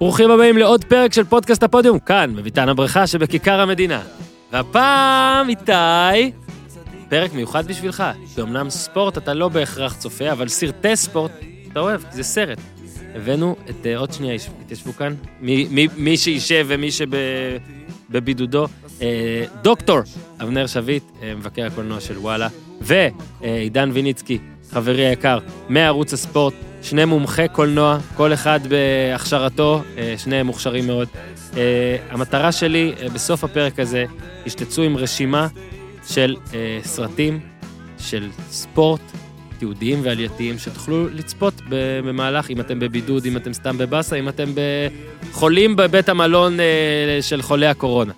ברוכים הבאים לעוד פרק של פודקאסט הפודיום, כאן, בביתן הבריכה שבכיכר המדינה. והפעם, איתי, פרק מיוחד בשבילך, כי אמנם ספורט אתה לא בהכרח צופה, אבל סרטי ספורט אתה אוהב, זה סרט. הבאנו את, uh, עוד שנייה, התיישבו כאן, מי, מי, מי שישב ומי שבבידודו, uh, דוקטור אבנר שביט, uh, מבקר הקולנוע של וואלה, ועידן ויניצקי, חברי היקר, מערוץ הספורט, שני מומחי קולנוע, כל אחד בהכשרתו, אה, שניהם מוכשרים מאוד. אה, המטרה שלי אה, בסוף הפרק הזה, תשתצו עם רשימה של סרטים, של ספורט, תיעודיים ועלייתיים, שתוכלו לצפות במהלך, אם אתם בבידוד, אם אתם סתם בבאסה, אם אתם חולים בבית המלון של חולי הקורונה.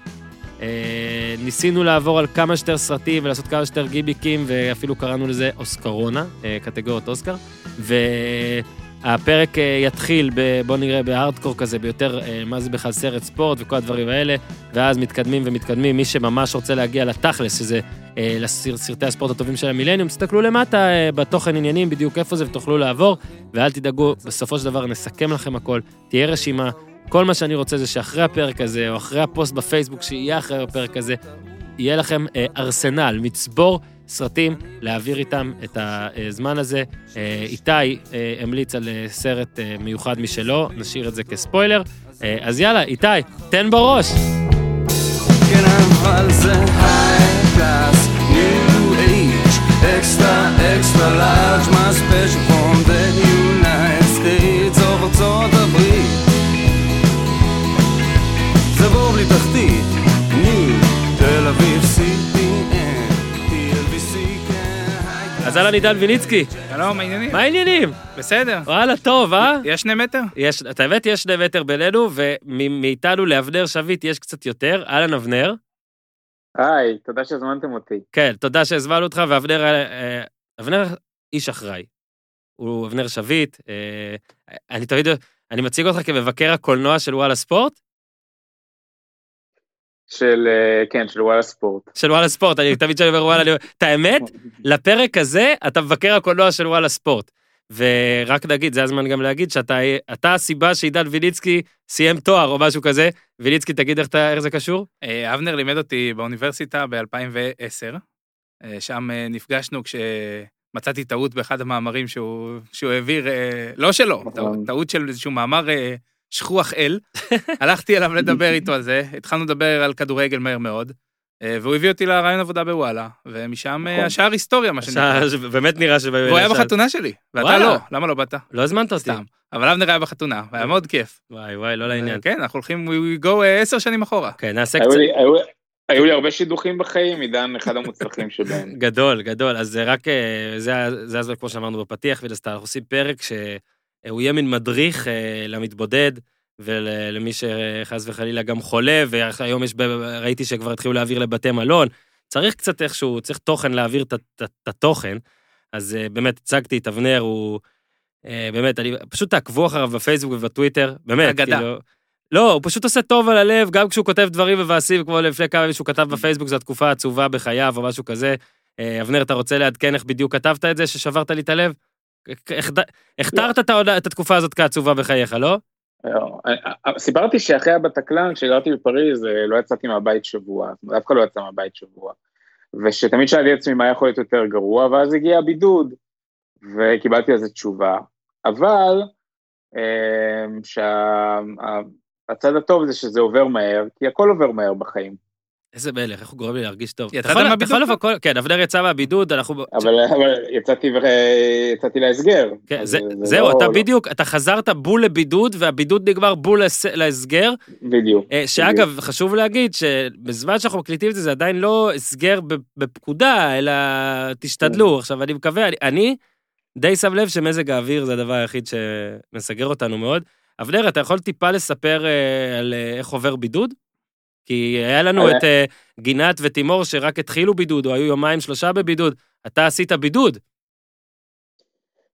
ניסינו לעבור על כמה שיותר סרטים ולעשות כמה שיותר גיביקים, ואפילו קראנו לזה אוסקרונה, קטגוריות אוסקר. והפרק אה, יתחיל, ב, בוא נראה, בהארדקור כזה, ביותר אה, מה זה בכלל סרט ספורט וכל הדברים האלה, ואז מתקדמים ומתקדמים. מי שממש רוצה להגיע לתכלס, שזה אה, לסרטי הספורט הטובים של המילניום, תסתכלו למטה בתוכן עניינים, בדיוק איפה זה, ותוכלו לעבור, ואל תדאגו, בסופו של דבר נסכם לכם הכל, תהיה רשימה. כל מה שאני רוצה זה שאחרי הפרק הזה, או אחרי הפוסט בפייסבוק שיהיה אחרי הפרק הזה, יהיה לכם אה, ארסנל, מצבור סרטים, להעביר איתם את הזמן הזה. אה, איתי אה, המליץ על אה, סרט מיוחד משלו, נשאיר את זה כספוילר. אז יאללה, איתי, תן בראש. כן, אייג', אקסטרה, אקסטרה לארג', מה ספיישל אז אהלן עידן ויניצקי. שלום, מה העניינים? מה העניינים? בסדר. וואלה, טוב, אה? יש שני מטר? יש, את האמת, יש שני מטר בינינו, ומאיתנו לאבנר שביט יש קצת יותר. אהלן, אבנר. היי, תודה שהזמנתם אותי. כן, תודה שהזמנו אותך, ואבנר, אה, אבנר איש אחראי. הוא אבנר שביט. אה, אני תמיד, אני מציג אותך כמבקר הקולנוע של וואלה ספורט, של, אה, כן, של וואלה ספורט. של וואלה ספורט, אני תמיד כשאני אומר וואלה, את האמת, לפרק הזה אתה מבקר הקולנוע של וואלה ספורט. ורק נגיד, זה הזמן גם להגיד שאתה הסיבה שעידן ויניצקי סיים תואר או משהו כזה. ויניצקי, תגיד איך, איך זה קשור? אה, אבנר לימד אותי באוניברסיטה ב-2010, אה, שם נפגשנו כשמצאתי טעות באחד המאמרים שהוא, שהוא העביר, לא שלו, נכון. טעות של איזשהו מאמר שכוח אל, הלכתי אליו לדבר איתו על זה, התחלנו לדבר על כדורגל מהר מאוד, אה, והוא הביא אותי לרעיון עבודה בוואלה, ומשם אה, נכון. השאר היסטוריה, מה שנקרא. באמת נראה ש... והוא היה בחתונה שלי, ואתה לא, למה לא באת? לא הזמנת אותי. סתם. אבל אבנר היה בחתונה, והיה מאוד כיף. וואי וואי, לא לעניין. כן, אנחנו הולכים, we go עשר שנים אחורה. כן, נעשה קצת... היו לי הרבה שידוכים בחיים, עידן אחד המוצלחים שבהם. גדול, גדול. אז זה רק, אה, זה הזמן, כמו שאמרנו בפתיח, ולסתם, אנחנו עושים פרק שהוא יהיה מין מדריך למתבודד, ולמי שחס וחלילה גם חולה, והיום יש, ראיתי שכבר התחילו להעביר לבתי מלון. צריך קצת איכשהו, צריך תוכן להעביר את התוכן. אז אה, באמת הצגתי את אבנר, הוא... אה, באמת, אני, פשוט תעקבו אחריו בפייסבוק ובטוויטר, באמת, אגדה. כאילו... לא, הוא פשוט עושה טוב על הלב, גם כשהוא כותב דברים מבאסים, כמו לפני כמה ימים שהוא כתב בפייסבוק, זו התקופה העצובה בחייו או משהו כזה. אה, אבנר, אתה רוצה לעדכן איך בדיוק כתבת את זה, ששברת לי את הלב? הכתרת את התקופה הזאת כעצובה בחייך, לא? לא, אה, אה, סיפרתי שאחרי הבטקלן, כשגרתי בפריז, אה, לא יצאתי מהבית שבוע, אף אחד לא יצא מהבית שבוע. ושתמיד שאלתי את עצמי מה יכול להיות יותר גרוע, ואז הגיע הבידוד, וקיבלתי על זה תשובה. אבל שהצד הטוב זה שזה עובר מהר, כי הכל עובר מהר בחיים. איזה מלך, איך הוא גורם לי להרגיש טוב. יצאת מהבידוד? כן, אבנר יצא מהבידוד, אנחנו... אבל יצאתי להסגר. כן, זהו, לא- אתה לא- בדיוק, אתה חזרת בול לבידוד, והבידוד נגמר בול להסגר. בדיוק. אה, שאגב, חשוב להגיד שבזמן שאנחנו מקליטים את זה, זה עדיין לא הסגר בפקודה, אלא תשתדלו. כן. עכשיו, אני מקווה, אני די שם לב שמזג האוויר זה הדבר היחיד שמסגר אותנו מאוד. אבנר, אתה יכול טיפה לספר אה, על אה, איך עובר בידוד? כי היה לנו את אה, גינת ותימור שרק התחילו בידוד, או היו יומיים שלושה בבידוד. אתה עשית בידוד.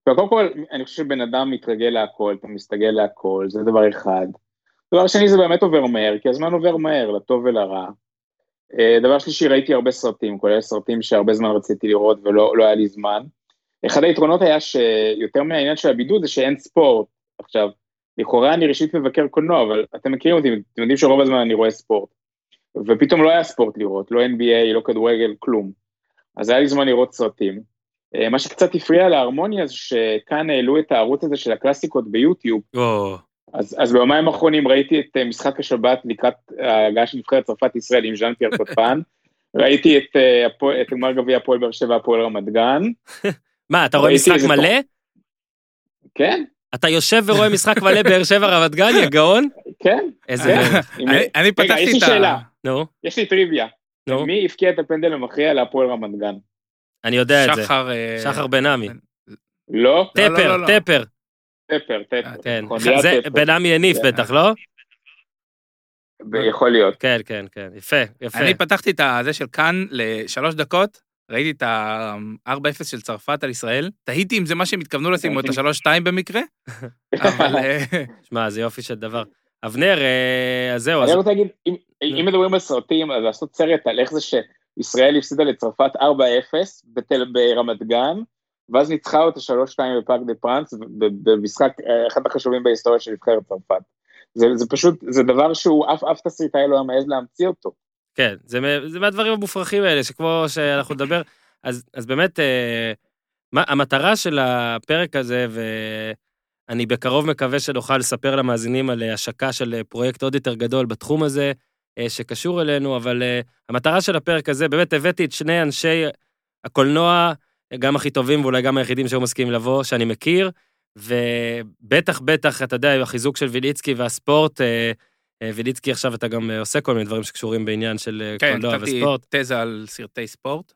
קודם כל, אני חושב שבן אדם מתרגל להכל, אתה מסתגל להכל, זה דבר אחד. דבר שני, זה באמת עובר מהר, כי הזמן עובר מהר, לטוב ולרע. אה, דבר שלישי, ראיתי הרבה סרטים, כולל סרטים שהרבה זמן רציתי לראות ולא לא היה לי זמן. אחד היתרונות היה שיותר מהעניין של הבידוד זה שאין ספורט. עכשיו, לכאורה אני ראשית מבקר קולנוע, אבל אתם מכירים אותי, אתם יודעים שרוב הזמן אני רואה ספורט. ופתאום לא היה ספורט לראות, לא NBA, לא כדורגל, כלום. אז היה לי זמן לראות סרטים. אה, מה שקצת הפריע להרמוניה זה שכאן העלו את הערוץ הזה של הקלאסיקות ביוטיוב. או, אז, אז ביומיים האחרונים ראיתי את אה, משחק השבת לקראת ההגעה של נבחרת צרפת ישראל עם ז'אן פייר קוטפן. ראיתי את, אה, את גמר גביע הפועל באר שבע הפועל רמת גן. מה, אתה רואה משחק מלא? כן, אתה יושב ורואה משחק מלא באר שבע רמת גן, יא גאון? כן. איזה... כן. אני- אני רגע, פתחתי יש לי את ה... שאלה. נו, יש לי טריוויה. נו, מי הבקיע את הפנדל המכריע להפועל רמת גן? אני יודע את זה. שחר... אה, שחר בן עמי. לא? לא, טפר, לא, לא. טפר. טפר, טפר. כן, נכון, זה טפר. בן עמי הניף כן. בטח, לא? יכול להיות. כן, כן, כן, יפה, יפה. אני פתחתי את הזה של כאן לשלוש דקות, ראיתי את ה-4-0 של צרפת על ישראל, תהיתי אם זה מה שהם התכוונו לשים, או את ה-3-2 במקרה, אבל... אה, שמע, זה יופי של דבר. אבנר, אה, אז זהו, אני רוצה להגיד, אם- מדברים על סרטים, אז לעשות סרט על איך זה שישראל הפסידה לצרפת 4-0 בתל- ברמת גן, ואז ניצחה אותה 3-2 בפארק דה פרנס, במשחק, אה, אחד החשובים בהיסטוריה של נבחרת צרפת. זה, זה פשוט, זה דבר שהוא, אף, אף תסריטאי לא היה מעז להמציא אותו. כן, זה, זה מהדברים המופרכים האלה, שכמו שאנחנו נדבר, אז, אז באמת, אה, מה, המטרה של הפרק הזה, ואני בקרוב מקווה שנוכל לספר למאזינים על אה, השקה של אה, פרויקט עוד יותר גדול בתחום הזה, אה, שקשור אלינו, אבל המטרה של הפרק הזה, באמת הבאתי את שני אנשי הקולנוע, גם הכי טובים ואולי גם היחידים שהיו מסכימים לבוא, שאני מכיר, ובטח, בטח, אתה יודע, החיזוק של ויליצקי והספורט, ויליצקי עכשיו אתה גם עושה כל מיני דברים שקשורים בעניין של כן, קולנוע כתבתי וספורט. תזה על סרטי ספורט.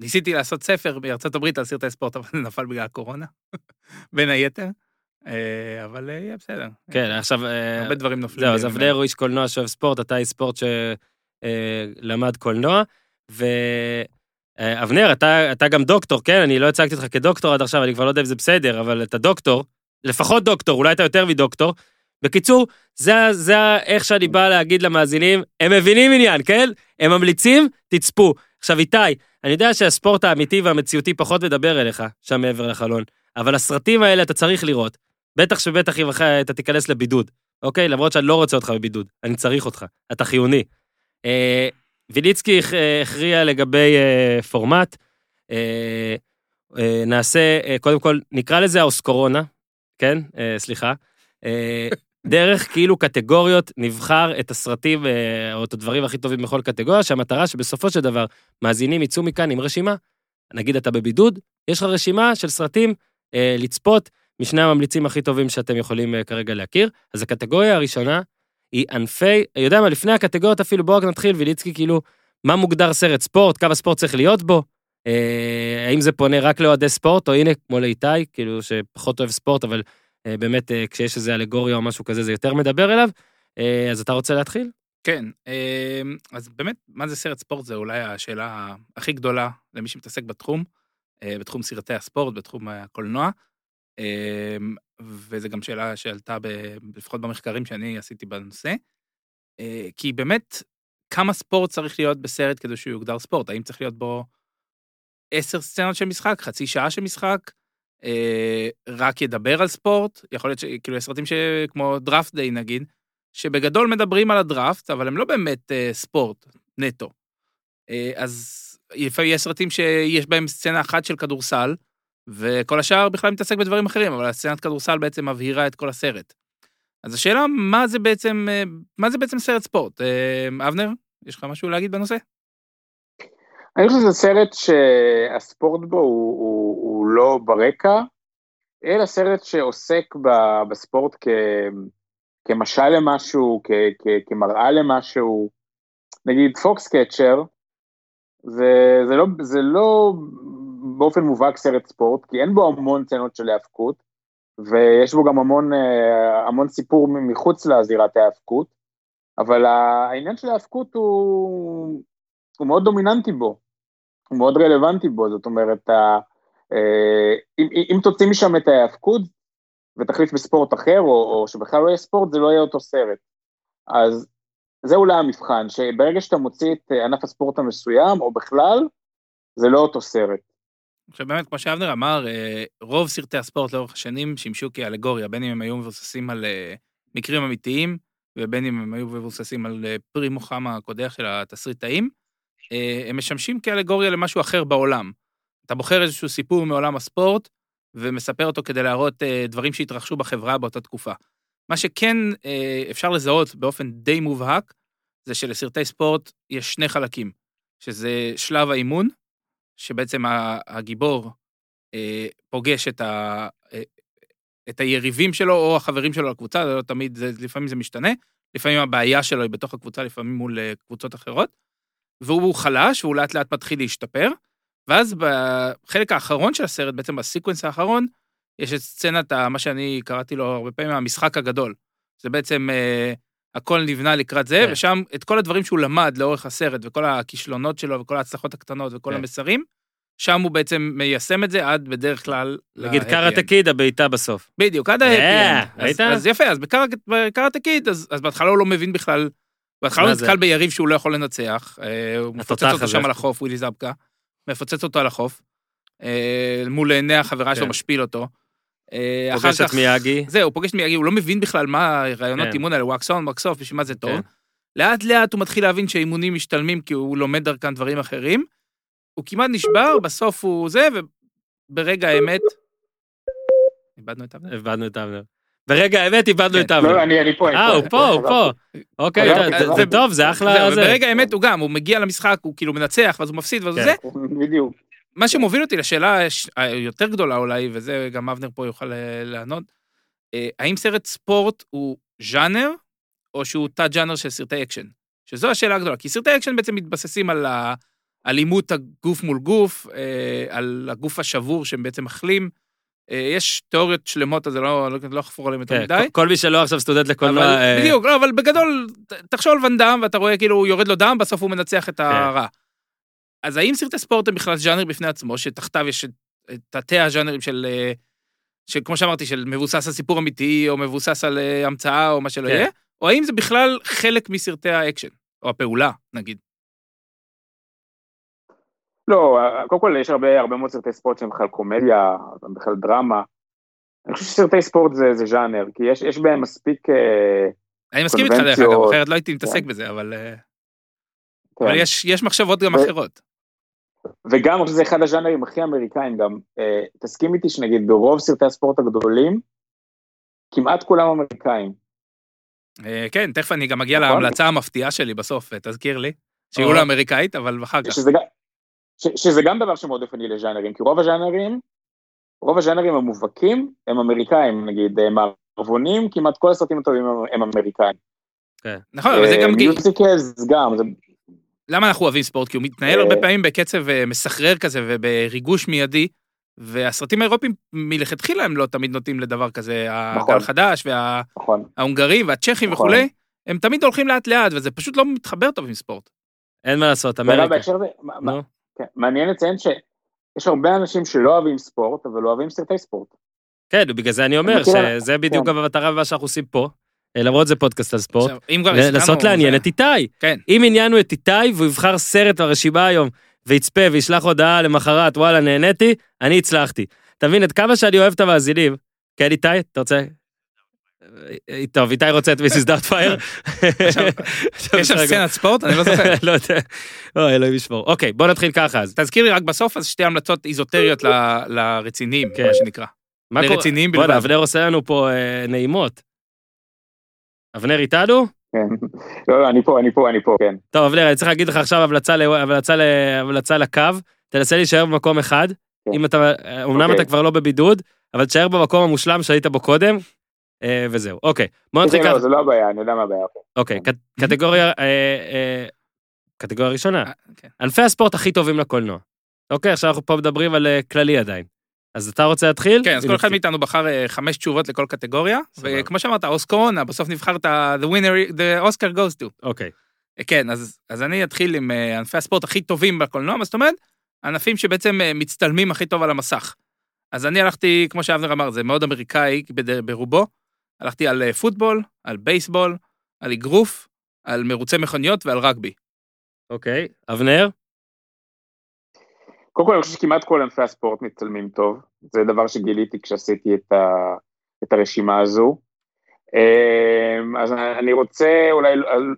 אה, ניסיתי לעשות ספר בארצות הברית על סרטי ספורט, אבל זה נפל בגלל הקורונה, בין היתר. אה, אבל אה, יהיה בסדר. כן, עכשיו, אה, הרבה דברים נופלים. זהו, אז אבנר הוא איש קולנוע שאוהב ספורט, אתה איש ספורט שלמד קולנוע, ואבנר, אתה, אתה גם דוקטור, כן? אני לא הצגתי אותך כדוקטור עד עכשיו, אני כבר לא יודע אם זה בסדר, אבל אתה דוקטור, לפחות דוקטור, אולי אתה יותר מדוקטור. בקיצור, זה, זה איך שאני בא להגיד למאזינים, הם מבינים עניין, כן? הם ממליצים, תצפו. עכשיו, איתי, אני יודע שהספורט האמיתי והמציאותי פחות מדבר אליך, שם מעבר לחלון, אבל הסרטים האלה אתה צריך לראות. בטח שבטח אם אחרי אתה תיכנס לבידוד, אוקיי? למרות שאני לא רוצה אותך בבידוד, אני צריך אותך, אתה חיוני. אה, ויליצקי אה, הכריע לגבי אה, פורמט, אה, אה, נעשה, אה, קודם כל, נקרא לזה האוסקורונה, כן? אה, סליחה. אה, דרך כאילו קטגוריות נבחר את הסרטים אה, או את הדברים הכי טובים בכל קטגוריה, שהמטרה שבסופו של דבר מאזינים יצאו מכאן עם רשימה. נגיד אתה בבידוד, יש לך רשימה של סרטים אה, לצפות משני הממליצים הכי טובים שאתם יכולים אה, כרגע להכיר. אז הקטגוריה הראשונה היא ענפי, יודע מה, לפני הקטגוריות אפילו, בואו רק נתחיל, ויליצקי, כאילו, מה מוגדר סרט ספורט, כמה ספורט צריך להיות בו? אה, האם זה פונה רק לאוהדי ספורט, או הנה, כמו לאיתי, כאילו, שפחות אוהב ספורט, אבל אה, באמת, אה, כשיש איזה אלגוריה או משהו כזה, זה יותר מדבר אליו. אה, אז אתה רוצה להתחיל? כן, אה, אז באמת, מה זה סרט ספורט? זה אולי השאלה הכי גדולה למי שמתעסק בתחום, אה, בתחום סרטי הספורט, בתחום הקולנוע. אה, וזו גם שאלה שעלתה, ב- לפחות במחקרים שאני עשיתי בנושא. אה, כי באמת, כמה ספורט צריך להיות בסרט כדי שהוא יוגדר ספורט? האם צריך להיות בו עשר סצנות של משחק, חצי שעה של משחק, אה, רק ידבר על ספורט? יכול להיות שכאילו, יש סרטים ש- כמו דראפט דיי נגיד, שבגדול מדברים על הדראפט, אבל הם לא באמת אה, ספורט נטו. אה, אז לפעמים יש סרטים שיש בהם סצנה אחת של כדורסל, וכל השאר בכלל מתעסק בדברים אחרים, אבל הסצנת כדורסל בעצם מבהירה את כל הסרט. אז השאלה, מה זה בעצם, אה, מה זה בעצם סרט ספורט? אה, אבנר, יש לך משהו להגיד בנושא? אני חושב שזה סרט שהספורט בו הוא, הוא, הוא לא ברקע, אלא סרט שעוסק ב, בספורט כ, כמשל למשהו, כ, כ, כמראה למשהו. נגיד פוקס קצ'ר, זה, זה, לא, זה לא באופן מובהק סרט ספורט, כי אין בו המון סצנות של היאבקות, ויש בו גם המון, אה, המון סיפור מחוץ לזירת ההיאבקות, אבל העניין של ההיאבקות הוא, הוא מאוד דומיננטי בו, הוא מאוד רלוונטי בו, זאת אומרת, ה, אה, אם, אם תוציא משם את ההיאבקות ותחליף בספורט אחר, או, או שבכלל לא יהיה ספורט, זה לא יהיה אותו סרט. אז זה אולי המבחן, שברגע שאתה מוציא את ענף הספורט המסוים, או בכלל, זה לא אותו סרט. עכשיו באמת, כמו שאבנר אמר, אה, רוב סרטי הספורט לאורך השנים שימשו כאלגוריה, בין אם הם היו מבוססים על אה, מקרים אמיתיים, ובין אם הם היו מבוססים על אה, פרי מוחם הקודח של התסריטאים, הם משמשים כאלגוריה למשהו אחר בעולם. אתה בוחר איזשהו סיפור מעולם הספורט, ומספר אותו כדי להראות דברים שהתרחשו בחברה באותה תקופה. מה שכן אפשר לזהות באופן די מובהק, זה שלסרטי ספורט יש שני חלקים, שזה שלב האימון, שבעצם הגיבור אה, פוגש את, ה, אה, את היריבים שלו או החברים שלו לקבוצה, זה לא תמיד, זה, לפעמים זה משתנה, לפעמים הבעיה שלו היא בתוך הקבוצה, לפעמים מול אה, קבוצות אחרות, והוא חלש, והוא לאט לאט מתחיל להשתפר, ואז בחלק האחרון של הסרט, בעצם בסקווינס האחרון, יש את סצנת, מה שאני קראתי לו הרבה פעמים, המשחק הגדול. זה בעצם הכל נבנה לקראת זה, כן. ושם את כל הדברים שהוא למד לאורך הסרט, וכל הכישלונות שלו, וכל ההצלחות הקטנות, וכל כן. המסרים, שם הוא בעצם מיישם את זה עד בדרך כלל... נגיד קראטה קיד, הבעיטה בסוף. בדיוק, עד ההפי ראית? אז יפה, אז בקראטה קיד, אז בהתחלה הוא לא מבין בכלל, בהתחלה הוא נתקל ביריב שהוא לא יכול לנצח, אה, הוא מפוצץ אותו שם על החוף, ווילי זבקה, מפוצץ אותו על החוף, אה, מול עיני החברה שלו, כן. משפיל אותו. אה, פוגש את מיאגי. זהו, הוא פוגש את מיאגי, הוא לא מבין בכלל מה הרעיונות כן. אימון האלה, wax on, wax off, בשביל מה זה טוב. כן. לאט לאט הוא מתחיל להבין שאימונים משתלמים כי הוא לומד דרכם דברים אחרים. הוא כמעט נשבר, בסוף הוא זה, וברגע האמת... איבדנו את אבנר? איבדנו את אבנר. ברגע האמת איבדנו כן. את אבנר. לא, אני פה. אה, הוא פה, הוא פה. אוקיי, זה טוב, זה אחלה... ברגע האמת הוא גם, הוא מגיע למשחק, הוא כאילו מנצח, ואז הוא מפסיד, ואז זה. בדיוק. מה שמוביל אותי לשאלה היותר גדולה אולי, וזה גם אבנר פה יוכל אה, לענות, אה, האם סרט ספורט הוא ז'אנר, או שהוא תת-ז'אנר של סרטי אקשן? שזו השאלה הגדולה, כי סרטי אקשן בעצם מתבססים על אלימות הגוף מול גוף, אה, על הגוף השבור שהם בעצם מחלים. יש תיאוריות שלמות, אז לא, לא, לא אחפור עליהן יותר כן, מדי. כל מי שלא עכשיו סטודנט לקולנוע... בדיוק, לא, אבל בגדול, תחשוב על ואן דאם, ואתה רואה כאילו יורד לו דם, בסוף הוא מנצח את כן. הרע. אז האם סרטי ספורט הם בכלל ז'אנר בפני עצמו, שתחתיו יש את תתי הז'אנרים של, אה, של, כמו שאמרתי, של מבוסס על סיפור אמיתי, או מבוסס על אה, המצאה, או מה שלא כן. יהיה, או האם זה בכלל חלק מסרטי האקשן, או הפעולה, נגיד? לא, קודם כל יש הרבה, הרבה מאוד סרטי ספורט שהם בכלל קומדיה, בכלל דרמה. אני חושב שסרטי ספורט זה, זה ז'אנר, כי יש, יש בהם מספיק אה, אני מסכים איתך דרך אגב, אחרת לא הייתי מתעסק כן. בזה, אבל... כן. אבל יש, יש מחשבות גם ו... אחרות. וגם, אני חושב שזה אחד הז'אנרים הכי אמריקאים גם, אה, תסכים איתי שנגיד ברוב סרטי הספורט הגדולים, כמעט כולם אמריקאים. אה, כן, תכף אני גם אגיע נכון? להמלצה המפתיעה שלי בסוף, אה, תזכיר לי, שיהיו לה אמריקאית, אבל אחר כך. שזה, ש, שזה גם דבר שמאוד אופני לז'אנרים, כי רוב הז'אנרים, רוב הז'אנרים המובהקים הם אמריקאים, נגיד אה, מערבונים, כמעט כל הסרטים הטובים הם אמריקאים. כן. נכון, אבל זה גם... מיוזיקלס גם, זה למה אנחנו אוהבים ספורט? כי הוא מתנהל הרבה אה. פעמים בקצב אה, מסחרר כזה ובריגוש מיידי, והסרטים האירופיים מלכתחילה הם לא תמיד נוטים לדבר כזה, נכון. הגל החדש וההונגרים נכון. והצ'כים נכון. וכולי, הם תמיד הולכים לאט לאט, וזה פשוט לא מתחבר טוב עם ספורט. אין מה לעשות, אמריקה. כן, מעניין לציין שיש הרבה אנשים שלא אוהבים ספורט, אבל אוהבים סרטי ספורט. כן, בגלל זה אני אומר שזה בדיוק כן. המטרה ומה שאנחנו עושים פה. אה, למרות זה פודקאסט על ספורט, לנסות לעניין את איתי. כן. אם עניינו את איתי והוא יבחר סרט ברשימה היום, ויצפה וישלח הודעה למחרת, וואלה, נהניתי, אני הצלחתי. אתה מבין, עד כמה שאני אוהב את המאזינים. כן, איתי, אתה רוצה? אה, טוב, איתי רוצה את מיסיס דארט פייר. יש שם סצנת ספורט? אני לא זוכר. לא יודע. אוי, אלוהים ישמור. אוקיי, בוא נתחיל ככה אז. תזכיר לי רק בסוף אז שתי המלצות איזוטריות לרציניים, כן. מה שנקרא. לרציניים בלבד. בוא'נה, אבנר עושה לנו פה אה, נעימות. אבנר איתנו? כן. לא, לא, אני פה, אני פה, אני פה, כן. טוב, אבנר, אני צריך להגיד לך עכשיו המלצה, לקו, תנסה להישאר במקום אחד. כן. אם אתה, אמנם אתה אוקיי. כבר לא בבידוד, אבל תשאר במקום המושלם שהיית בו קודם, אה, וזהו. אוקיי, בוא נתחיל ככה. לא, זה לא הבעיה, אני יודע מה הבעיה. אוקיי, כן. קטגוריה, אה, אה, קטגוריה ראשונה. כן. ענפי הספורט הכי טובים לקולנוע. אוקיי, עכשיו אנחנו פה מדברים על כללי עדיין. אז אתה רוצה להתחיל? כן, אז כל אחד מאיתנו בחר אה, חמש תשובות לכל קטגוריה, וכמו שאמרת, אוסקורונה, בסוף נבחר את ה-the winner, the Oscar goes to. אוקיי. אה, כן, אז, אז אני אתחיל עם אה, ענפי הספורט הכי טובים בקולנוע, מה זאת אומרת? ענפים שבעצם מצטלמים הכי טוב על המסך. אז אני הלכתי, כמו שאבנר אמר, זה מאוד אמריקאי ברובו, הלכתי על פוטבול, על בייסבול, על אגרוף, על מרוצי מכוניות ועל רגבי. אוקיי, אבנר? קודם כל, אני חושב שכמעט כל ענפי הספורט מצלמים טוב, זה דבר שגיליתי כשעשיתי את, ה, את הרשימה הזו. אמ, אז אני רוצה אולי,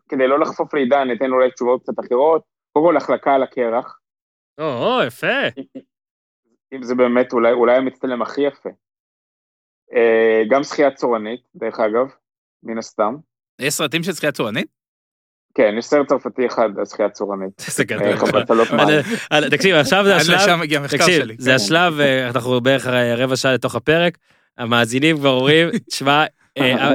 כדי לא לחפוף לעידן, ניתן אולי תשובות קצת אחרות. קודם כל, החלקה על הקרח. או, או, יפה. אם זה באמת אולי, אולי המצטלם הכי יפה. אה, גם שחייה צורנית, דרך אגב, מן הסתם. יש סרטים של שחייה צורנית? כן, יש סרט צרפתי אחד על שחייה צורנית. איזה גדול. אה. אה, תקשיב, עכשיו זה עד השלב, לשם מגיע המחקר תקשיב, שלי. זה השלב, אנחנו בערך רבע שעה לתוך הפרק, המאזינים כבר אומרים, תשמע,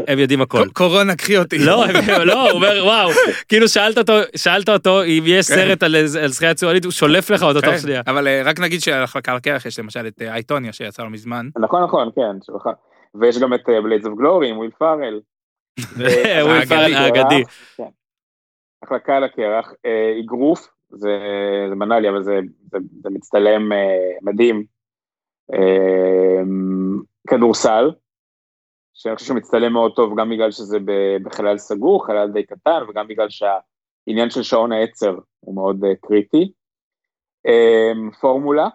הם יודעים הכל. קורונה, קחי אותי. לא, לא, הוא אומר, וואו, כאילו שאלת אותו, שאלת אותו אם יש כן. סרט על שחייה צורנית, הוא שולף לך אותו תוך כן, שנייה. אבל אה, רק נגיד שהחלקה על הקרח יש למשל את אה, I, Tonya שיצא לא מזמן. נכון, נכון, כן. ויש גם את Blades of Glory עם וויל פארל. אה, וויל פארל האגדי. כן. החלקה על הקרח, אה, אגרוף, זה, זה בנאלי, אבל זה, מצטלם אה, מדהים. אה, כדורסל, שאני חושב שהוא מצטלם מאוד טוב, גם בגלל שזה בחלל סגור, חלל די קטן, וגם בגלל שהעניין של שעון העצר הוא מאוד אה, קריטי. אה, פורמולה,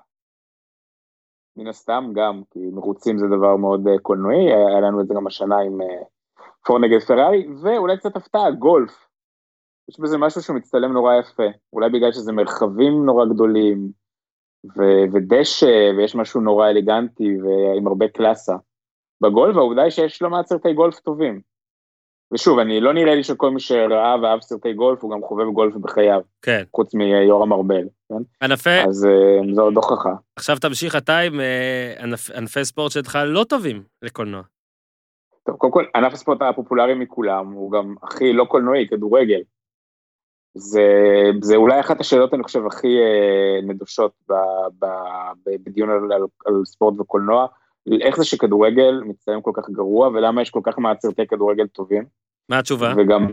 מן הסתם גם, כי מרוצים זה דבר מאוד אה, קולנועי, היה היה לנו את זה גם השנה עם אה, פור נגד פרארי, ואולי קצת הפתעה, גולף. יש בזה משהו שמצטלם נורא יפה, אולי בגלל שזה מרחבים נורא גדולים, ו- ודשא, ויש משהו נורא אלגנטי ועם הרבה קלאסה. בגולף העובדה היא שיש לא מעט סרטי גולף טובים. ושוב, אני לא נראה לי שכל מי שראה ואהב סרטי גולף הוא גם חובב גולף בחייו, כן. חוץ מיורם ארבל, כן? ענפי, אז אה, זו עוד הוכחה. עכשיו תמשיך אתה עם אה, ענפ- ענפי ספורט שלך לא טובים לקולנוע. טוב, קודם כל, ענף הספורט הפופולרי מכולם, הוא גם הכי לא קולנועי, כדורגל. זה, זה אולי אחת השאלות, אני חושב, הכי אה, נדושות ב, ב, ב, בדיון על, על, על ספורט וקולנוע. איך זה שכדורגל מצטלם כל כך גרוע, ולמה יש כל כך מעט סרטי כדורגל טובים? מה התשובה? וגם...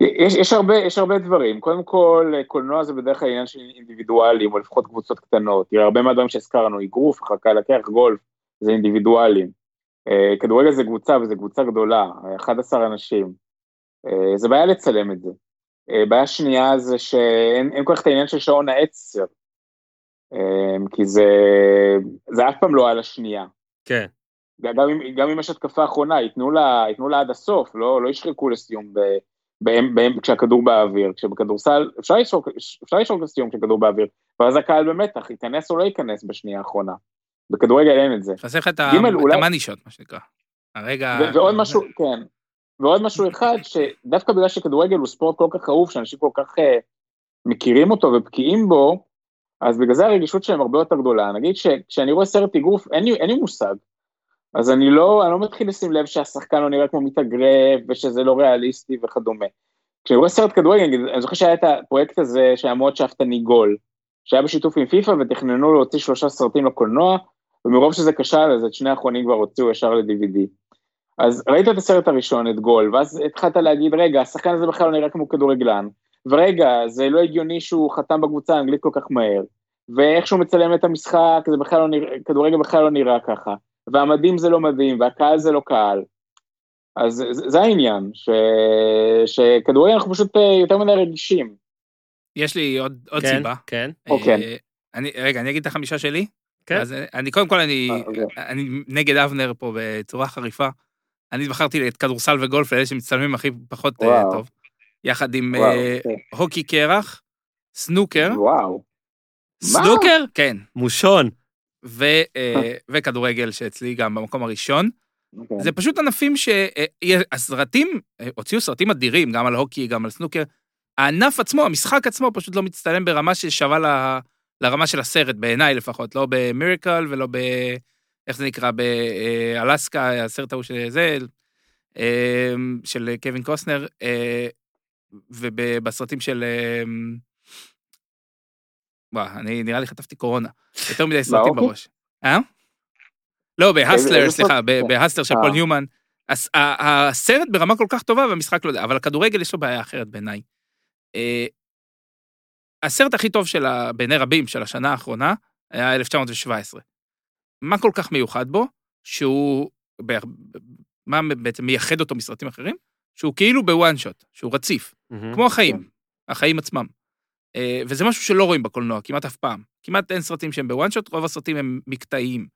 יש, יש, הרבה, יש הרבה דברים, קודם כל קולנוע זה בדרך כלל עניין של אינדיבידואלים או לפחות קבוצות קטנות, תראה הרבה מהדברים שהזכרנו, אגרוף, חלקה לקח, גולף, זה אינדיבידואלים, אה, כדורגל זה קבוצה וזה קבוצה גדולה, אה, 11 אנשים, אה, זה בעיה לצלם את זה. אה, בעיה שנייה זה שאין אין כל כך את העניין של שעון העצר, כי זה, זה אף פעם לא על השנייה. כן. גם אם, גם אם יש התקפה אחרונה, ייתנו לה, ייתנו לה עד הסוף, לא, לא ישחקו לסיום ב, בהם, בהם, כשהכדור באוויר, כשבכדורסל, אפשר לשרוק, אפשר לשרוק לסיום כשהכדור באוויר, ואז הקהל במתח, ייכנס או לא ייכנס בשנייה האחרונה. בכדורגל אין את זה. חסר לך את ה- גימל, את אולי- המאני שוט, מה שנקרא. הרגע... ועוד משהו, כן, ועוד משהו אחד, שדווקא בגלל שכדורגל הוא ספורט כל כך אהוב, שאנשים כל כך uh, מכירים אותו ובקיאים בו, אז בגלל זה הרגישות שלהם הרבה יותר גדולה. נגיד שכשאני רואה סרט אגרוף, אין אין לי מושג. אז אני לא, אני לא מתחיל לשים לב שהשחקן לא נראה כמו מתאגרף, ושזה לא ריאליסטי וכדומה. כשאני רואה סרט כדורגל, אני זוכר שהיה את הפרויקט הזה שהיה מאוד שאפתני גול, שהיה בשיתוף עם פיפ"א ותכננו להוציא שלושה סרטים לקולנוע, ומרוב שזה כשל, אז את שני האחרונים כבר הוציאו ישר ל-DVD. אז ראית את הסרט הראשון, את גול, ואז התחלת להגיד, רגע, השחקן הזה בכלל לא נראה כמו כדורגלן, ורגע, זה לא הגיוני שהוא חתם בקבוצה האנגלית כל כך מהר, ואיך שהוא מצלם את המשחק, זה בכלל לא נראה, כדורגל בכלל לא נראה ככה, והמדים זה לא מדהים, והקהל זה לא קהל. אז זה, זה העניין, ש, שכדורגל אנחנו פשוט אה, יותר מדי רגישים. יש לי עוד עוד כן, סיבה. כן. אוקיי. אה, אני- רגע, אני אגיד את החמישה שלי? כן. אז אה, אני, קודם כל, אני אה, אוקיי. אני נגד אבנר פה בצורה חריפה. אני בחרתי את כדורסל וגולף, לאלה שמצטלמים הכי פחות אה, וואו. טוב. יחד עם וואו, אה, אוקיי. הוקי קרח, סנוקר, וואו. מה? סנוקר? כן, מושון. ו, אה, וכדורגל שאצלי גם במקום הראשון. אוקיי. זה פשוט ענפים שהסרטים, הוציאו סרטים אדירים, גם על הוקי, גם על סנוקר. הענף עצמו, המשחק עצמו, פשוט לא מצטלם ברמה ששווה ל- לרמה של הסרט, בעיניי לפחות, לא במיריקל ולא ב... איך זה נקרא? באלסקה, הסרט ההוא של זה, אה, של קווין קוסנר, אה, ובסרטים של... אה, וואו, אני נראה לי חטפתי קורונה. יותר מדי סרטים? בראש. אה? לא, בהסלר, סליחה, בהסלר של אה. פול ניומן. הסרט ברמה כל כך טובה והמשחק לא יודע, אבל הכדורגל יש לו בעיה אחרת בעיניי. אה, הסרט הכי טוב של ה- בעיני רבים של השנה האחרונה היה 1917. מה כל כך מיוחד בו? שהוא, מה בעצם מייחד אותו מסרטים אחרים? שהוא כאילו בוואן שוט, שהוא רציף, מהמם. כמו החיים, החיים עצמם. אה, וזה משהו שלא רואים בקולנוע, כמעט אף פעם. כמעט אין סרטים שהם בוואן שוט, רוב הסרטים הם מקטעיים.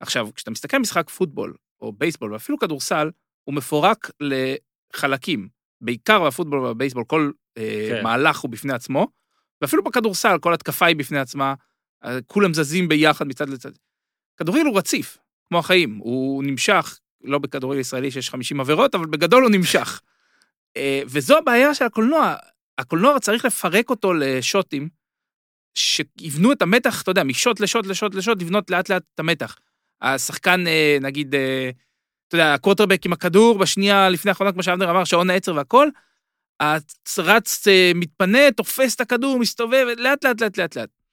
עכשיו, כשאתה מסתכל על משחק פוטבול, או בייסבול, ואפילו כדורסל, הוא מפורק לחלקים. בעיקר בפוטבול ובבייסבול, כל אה, כן. מהלך הוא בפני עצמו, ואפילו בכדורסל, כל התקפה היא בפני עצמה, אה, כולם זזים ביחד מצד לצד. כדורגל הוא רציף, כמו החיים, הוא נמשך, לא בכדורגל ישראלי שיש 50 עבירות, אבל בגדול הוא נמשך. אה, וזו הבעיה של הקולנוע. הקולנוע צריך לפרק אותו לשוטים, שיבנו את המתח, אתה יודע, משוט לשוט לשוט לשוט, לבנות לאט לאט את המתח. השחקן, אה, נגיד, אה, אתה יודע, הקווטרבק עם הכדור, בשנייה לפני האחרונה, כמו שאבנר אמר, שעון העצר והכל, הרץ מתפנה, תופס את הכדור, מסתובב, לאט לאט לאט לאט לאט.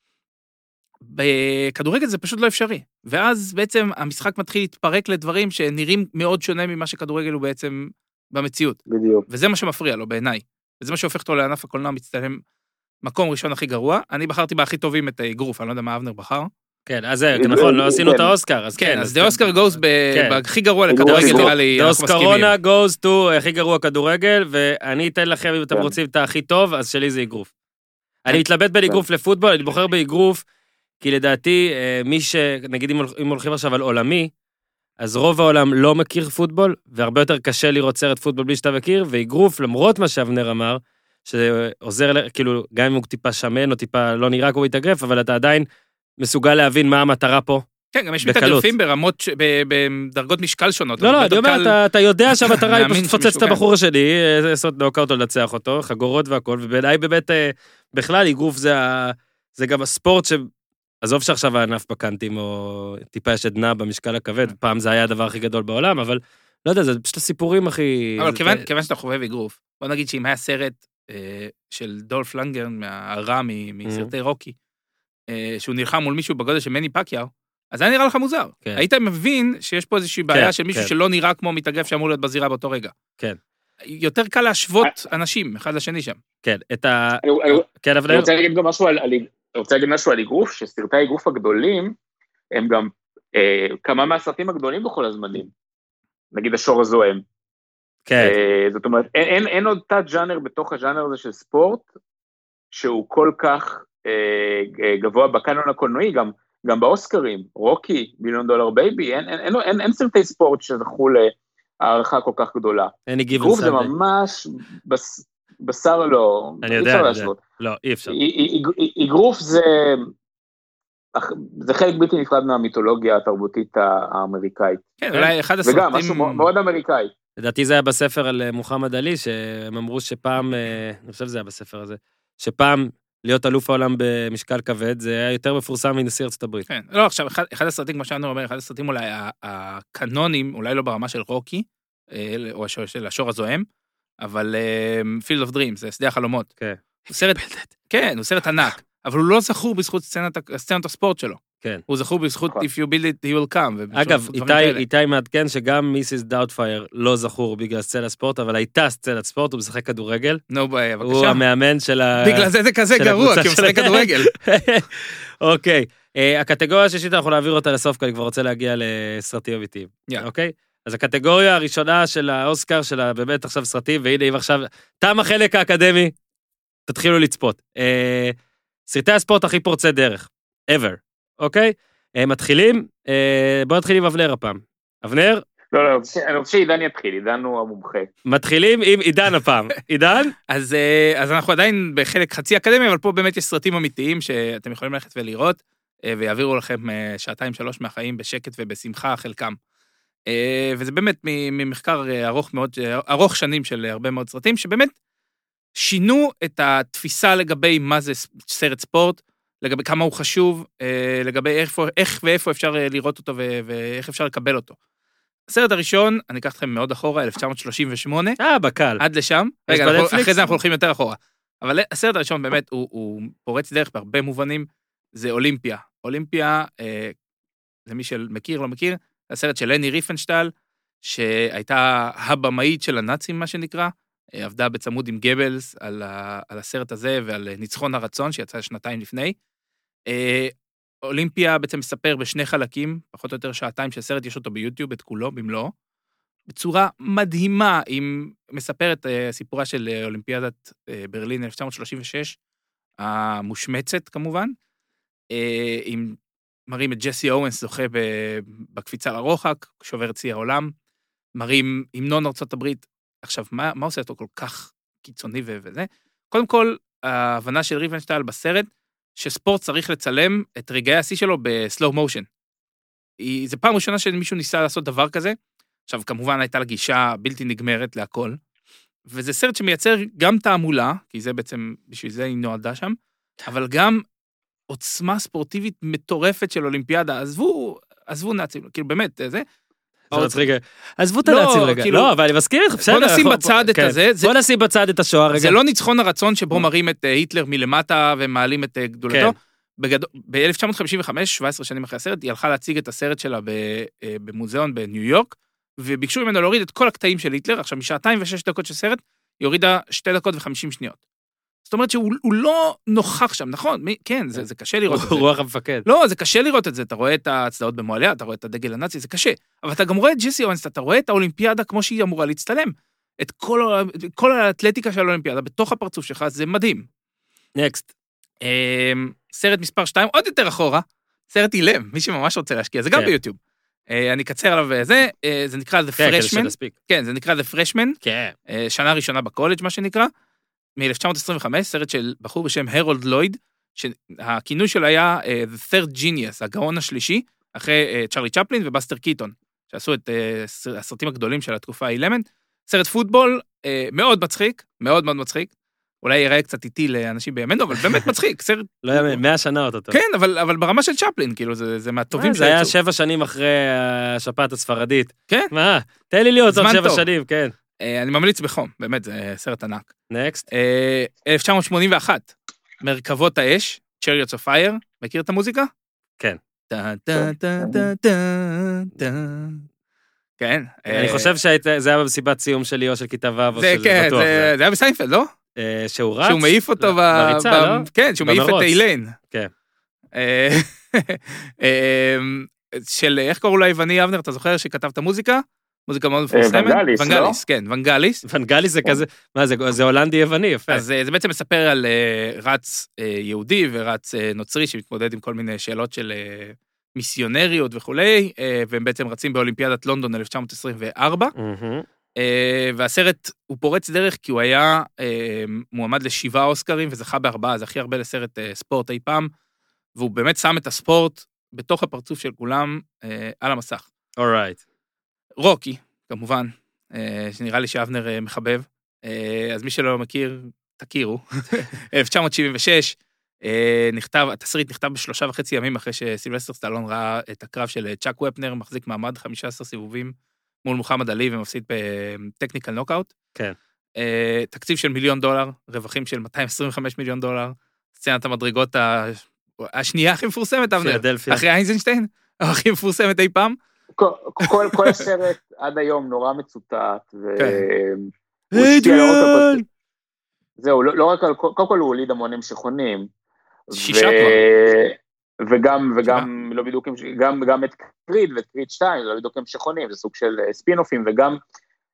בכדורגל זה פשוט לא אפשרי. ואז בעצם המשחק מתחיל להתפרק לדברים שנראים מאוד שונה ממה שכדורגל הוא בעצם במציאות. בדיוק. וזה מה שמפריע לו בעיניי. וזה מה שהופך אותו לענף הקולנוע המצטלם מקום ראשון הכי גרוע. אני בחרתי בהכי טובים את האגרוף, אני לא יודע מה אבנר בחר. כן, אז זה, נכון, לא עשינו את כן. האוסקר, אז כן, כן. אז goes ב- כן. בהכי גרוע לכדורגל. נראה לי, אנחנו מסכימים. קורונה goes to הכי גרוע כדורגל, ואני אתן לכם, אם אתם כן. רוצים את הכי טוב, אז שלי זה אגרוף. אני מתלבט בין אגרוף לפוטבול, אני בוחר באגרוף, כי לדעתי, אה, מי ש... נגיד אם הולכ- אם הולכים עכשיו על עולמי, אז רוב העולם לא מכיר פוטבול, והרבה יותר קשה לראות סרט פוטבול בלי שאתה מכיר, ואגרוף, למרות מה שאבנר אמר, שעוזר, כאילו, גם אם הוא טיפה שמן או טיפה לא נראה כמו מתאגרף, אבל אתה עדיין מסוגל להבין מה המטרה פה. כן, גם יש. מתאגרפים ברמות, ש- בדרגות משקל שונות. לא, לא, אני אומר, קל- אתה, אתה יודע שהמטרה היא פשוט לפוצץ את כן. הבחור השני, אה, לעשות נוקאוט או לנצח אותו, חגורות והכל, ובעיניי באמת, אה, בכלל, אגרוף זה, זה גם הספורט ש... עזוב שעכשיו הענף בקאנטים, או טיפה יש עדנה במשקל הכבד, כן. פעם זה היה הדבר הכי גדול בעולם, אבל לא יודע, זה פשוט הסיפורים הכי... אבל זה- כיוון, שאתה חובב אגרוף, בוא נגיד שאם היה סרט אה, של דולף לנגרן, מהרע מ- מסרטי רוקי, אה, שהוא נלחם מול מישהו בגודל של מני פקיאו, אז זה היה נראה לך מוזר. כן. היית מבין שיש פה איזושהי בעיה כן, של מישהו כן. שלא נראה כמו מתאגרף שאמור להיות בזירה באותו רגע. כן. יותר קל להשוות אנשים אחד לשני שם. כן, את ה... אני- אני- כן, אני אבנר? רוצה להגיד גם משהו על, על, אני רוצה להגיד משהו על אגרוף, שסרטי האגרוף הגדולים, הם גם אה, כמה מהסרטים הגדולים בכל הזמנים. נגיד השור הזועם. כן, אה, זאת אומרת, אין, אין, אין עוד תת ז'אנר בתוך הז'אנר הזה של ספורט, שהוא כל כך אה, אה, גבוה בקאנון הקולנועי, גם, גם באוסקרים, רוקי, Million Dollar Baby, אין, אין, אין, אין, אין סרטי ספורט שזכו להערכה כל כך גדולה. אין גיוון אגרוף זה סנדל. ממש בס, בשר לא, אני אי יודע, אפשר אני יודע. להשוות. לא, אי אפשר. אי- אי- אי- אגרוף זה, זה חלק בלתי נפרד מהמיתולוגיה התרבותית האמריקאית. כן, אולי אחד הסרטים... וגם, משהו מאוד- אמריקאי. לדעתי זה היה בספר על אה, מוחמד עלי, שהם אמרו שפעם, אה, אני חושב שזה היה בספר הזה, שפעם להיות אלוף העולם במשקל כבד, זה היה יותר מפורסם מנשיא ארצות הברית. כן, לא, עכשיו, אחד, אחד הסרטים, כמו שאנו אומר, אחד הסרטים אולי הקנונים, אולי לא ברמה של רוקי, אה, או של השור הזועם, אבל Field of Dreams, זה שדה החלומות. כן. הוא סרט, כן, הוא סרט ענק, אבל הוא לא זכור בזכות סצנת, סצנת הספורט שלו. כן. הוא זכור בזכות נכון. If you build it, he will come. אגב, איתי. איתי מעדכן שגם Mrs. Doubtfire לא זכור בגלל סצנת ספורט, אבל הייתה סצנת ספורט, הוא משחק כדורגל. נו, הוא בבקשה. המאמן של ה... בגלל זה זה כזה גרוע, כי הוא משחק כדורגל. אוקיי, אה, הקטגוריה השישית, אנחנו נעביר אותה לסוף, כי אני כבר רוצה להגיע לסרטים אמיתיים. אוקיי? אז הקטגוריה הראשונה של האוסקר, של ה- באמת עכשיו סרטים, והנה, אם עכשיו תם החלק האקדמי, תתחילו לצפות. אה, סרטי הספורט הכי פורצי דרך, ever, אוקיי? אה, מתחילים, אה, בואו נתחיל עם אבנר הפעם. אבנר, לא, לא, אני רוצה- שעידן יתחיל, עידן הוא המומחה. מתחילים עם עידן הפעם. עידן? אז, אה, אז אנחנו עדיין בחלק חצי אקדמי, אבל פה באמת יש סרטים אמיתיים שאתם יכולים ללכת ולראות, אה, ויעבירו לכם אה, שעתיים שלוש מהחיים בשקט ובשמחה, חלקם. אה, וזה באמת ממחקר אה, ארוך מאוד, אה, ארוך שנים של הרבה מאוד סרטים, שבאמת שינו את התפיסה לגבי מה זה סרט ספורט, לגבי כמה הוא חשוב, לגבי איפה, איך ואיפה אפשר לראות אותו ואיך אפשר לקבל אותו. הסרט הראשון, אני אקח אתכם מאוד אחורה, 1938, אה, בקל. עד לשם. רגע, אנחנו-? אחרי זה אנחנו הולכים יותר אחורה. אבל הסרט הראשון באמת הוא, הוא פורץ דרך בהרבה מובנים, זה אולימפיה. אולימפיה, אה, למי שמכיר, לא מכיר, הסרט של לני ריפנשטל, שהייתה הבמאית של הנאצים, מה שנקרא, עבדה בצמוד עם גבלס על, ה, על הסרט הזה ועל ניצחון הרצון, שיצא שנתיים לפני. אה, אולימפיה בעצם מספר בשני חלקים, פחות או יותר שעתיים של סרט, יש אותו ביוטיוב, את כולו, במלואו. בצורה מדהימה, היא מספרת אה, סיפורה של אה, אולימפיאדת ברלין 1936, המושמצת כמובן, עם, מראים את ג'סי אורנס זוכה בקפיצה לרוחק, שובר את שיא העולם, מראים המנון הברית. עכשיו, מה, מה עושה אותו כל כך קיצוני וזה? קודם כל, ההבנה של ריבנשטייל בסרט, שספורט צריך לצלם את רגעי השיא שלו בסלואו מושן. זו פעם ראשונה שמישהו ניסה לעשות דבר כזה. עכשיו, כמובן הייתה לה גישה בלתי נגמרת להכל, וזה סרט שמייצר גם תעמולה, כי זה בעצם, בשביל זה היא נועדה שם, אבל גם עוצמה ספורטיבית מטורפת של אולימפיאדה. עזבו, עזבו נאצים, כאילו באמת, זה. מצחיק. עזבו את לא, הנאצים רגע. כאילו- לא, אבל אני מסכים איתך, בסדר. בוא נשים בצד את כן. הזה, זה- בוא נשים בצד את השואה רגע. זה לא ניצחון הרצון שבו מראים את אה, היטלר מלמטה ומעלים את אה, גדולתו. כן. בגדול, ב-1955, 17 שנים אחרי הסרט, היא הלכה להציג את הסרט שלה אה, במוזיאון בניו יורק, וביקשו ממנו להוריד את כל הקטעים של היטלר. עכשיו, משעתיים ושש דקות של סרט, היא הורידה שתי דקות וחמישים שניות. זאת אומרת שהוא הוא לא נוכח שם, נכון? מי, כן, זה, זה קשה לראות את זה. רוח המפקד. לא, זה קשה לראות את זה, אתה רואה את ההצדעות במועליה, אתה רואה את הדגל הנאצי, זה קשה. אבל אתה גם רואה את ג'סי אורנס, אתה רואה את האולימפיאדה כמו שהיא אמורה להצטלם. את כל, כל האתלטיקה של האולימפיאדה בתוך הפרצוף שלך, זה מדהים. נקסט. אמ, סרט מספר 2, עוד יותר אחורה, סרט אילם, מי שממש רוצה להשקיע, זה גם כן. ביוטיוב. אה, אני אקצר עליו וזה, אה, זה נקרא The כן, Freshman, שנספיק. כן, זה נקרא The Freshman, כן. אה, שנה ראשונה בקולג', מה שנקרא, מ-1925, סרט של בחור בשם הרולד לויד, שהכינוי שלו היה אה, The Third Genius, הגאון השלישי, אחרי אה, צ'רלי צ'פלין ובסטר קיטון, שעשו את ס- הסרטים הגדולים של התקופה האילמת. סרט פוטבול אה, מאוד מצחיק, מאוד מאוד מצחיק. אולי ייראה קצת איטי לאנשים בימינו, אבל באמת מצחיק, סרט... לא יאמן, 100 שנה אותו. כן, אבל, אבל ברמה של צ'פלין, כאילו, זה, זה מהטובים אה, זה היה. שבע שנים אחרי השפעת הספרדית. כן. מה? תן לי להיות עוד שבע. שנים, כן. אה, אני ממליץ בחום, באמת, זה סרט ענק. נקסט. אה, 1981, מרכבות האש, Chariots of Fire, מכיר את המוזיקה? כן. טה, טה, טה, טה, טה, טה. כן. אני אה, חושב שזה היה במסיבת סיום שלי או של כיתה ו' או של כן, בטוח. זה היה בסיינפלד, לא? שהוא רץ? שהוא מעיף אותו ב... בריצה, לא? כן, שהוא מעיף את. איילן. כן. של, איך קראו לו היווני אבנר, אתה זוכר שכתב את המוזיקה? מוזיקה מאוד מפורסמת. ונגליס, לא? ונגליס, כן, ונגליס. ונגלי זה כזה, מה זה, זה הולנדי יווני, יפה. אז אה, זה בעצם מספר על אה, רץ אה, יהודי ורץ אה, נוצרי שמתמודד עם כל מיני שאלות של אה, מיסיונריות וכולי, אה, והם בעצם רצים באולימפיאדת לונדון 1924. מהמם. אה, והסרט הוא פורץ דרך כי הוא היה אה, מועמד לשבעה אוסקרים וזכה בארבעה, זה הכי הרבה לסרט אה, ספורט אי פעם, והוא באמת שם את הספורט בתוך הפרצוף של כולם אה, על המסך. אורייט. רוקי, כמובן, אה, שנראה לי שאבנר אה, מחבב, אה, אז מי שלא מכיר, תכירו. 1976, אה, נכתב, התסריט נכתב בשלושה וחצי ימים אחרי שסילבסטר סטלון ראה את הקרב של צ'אק ופנר, מחזיק מעמד 15 סיבובים מול מוחמד עלי ומפסיד בטכניקל נוקאוט. כן. תקציב של מיליון דולר, רווחים של 225 מיליון דולר, סצנת המדרגות השנייה הכי מפורסמת, אבנר. אחרי אייזנשטיין, הכי מפורסמת אי פעם. כל- כל כל הסרט עד היום נורא מצוטט, ו... כן. השפיע על אדריאן! זהו, לא לא רק על, קודם כל הוא הוליד המון המשכונים. שישה כבר. וגם, וגם, לא בדיוק, גם, גם את קריד ואת קריד 2, זה לא בדיוק ההמשכונים, זה סוג של אה, ספין-אופים, וגם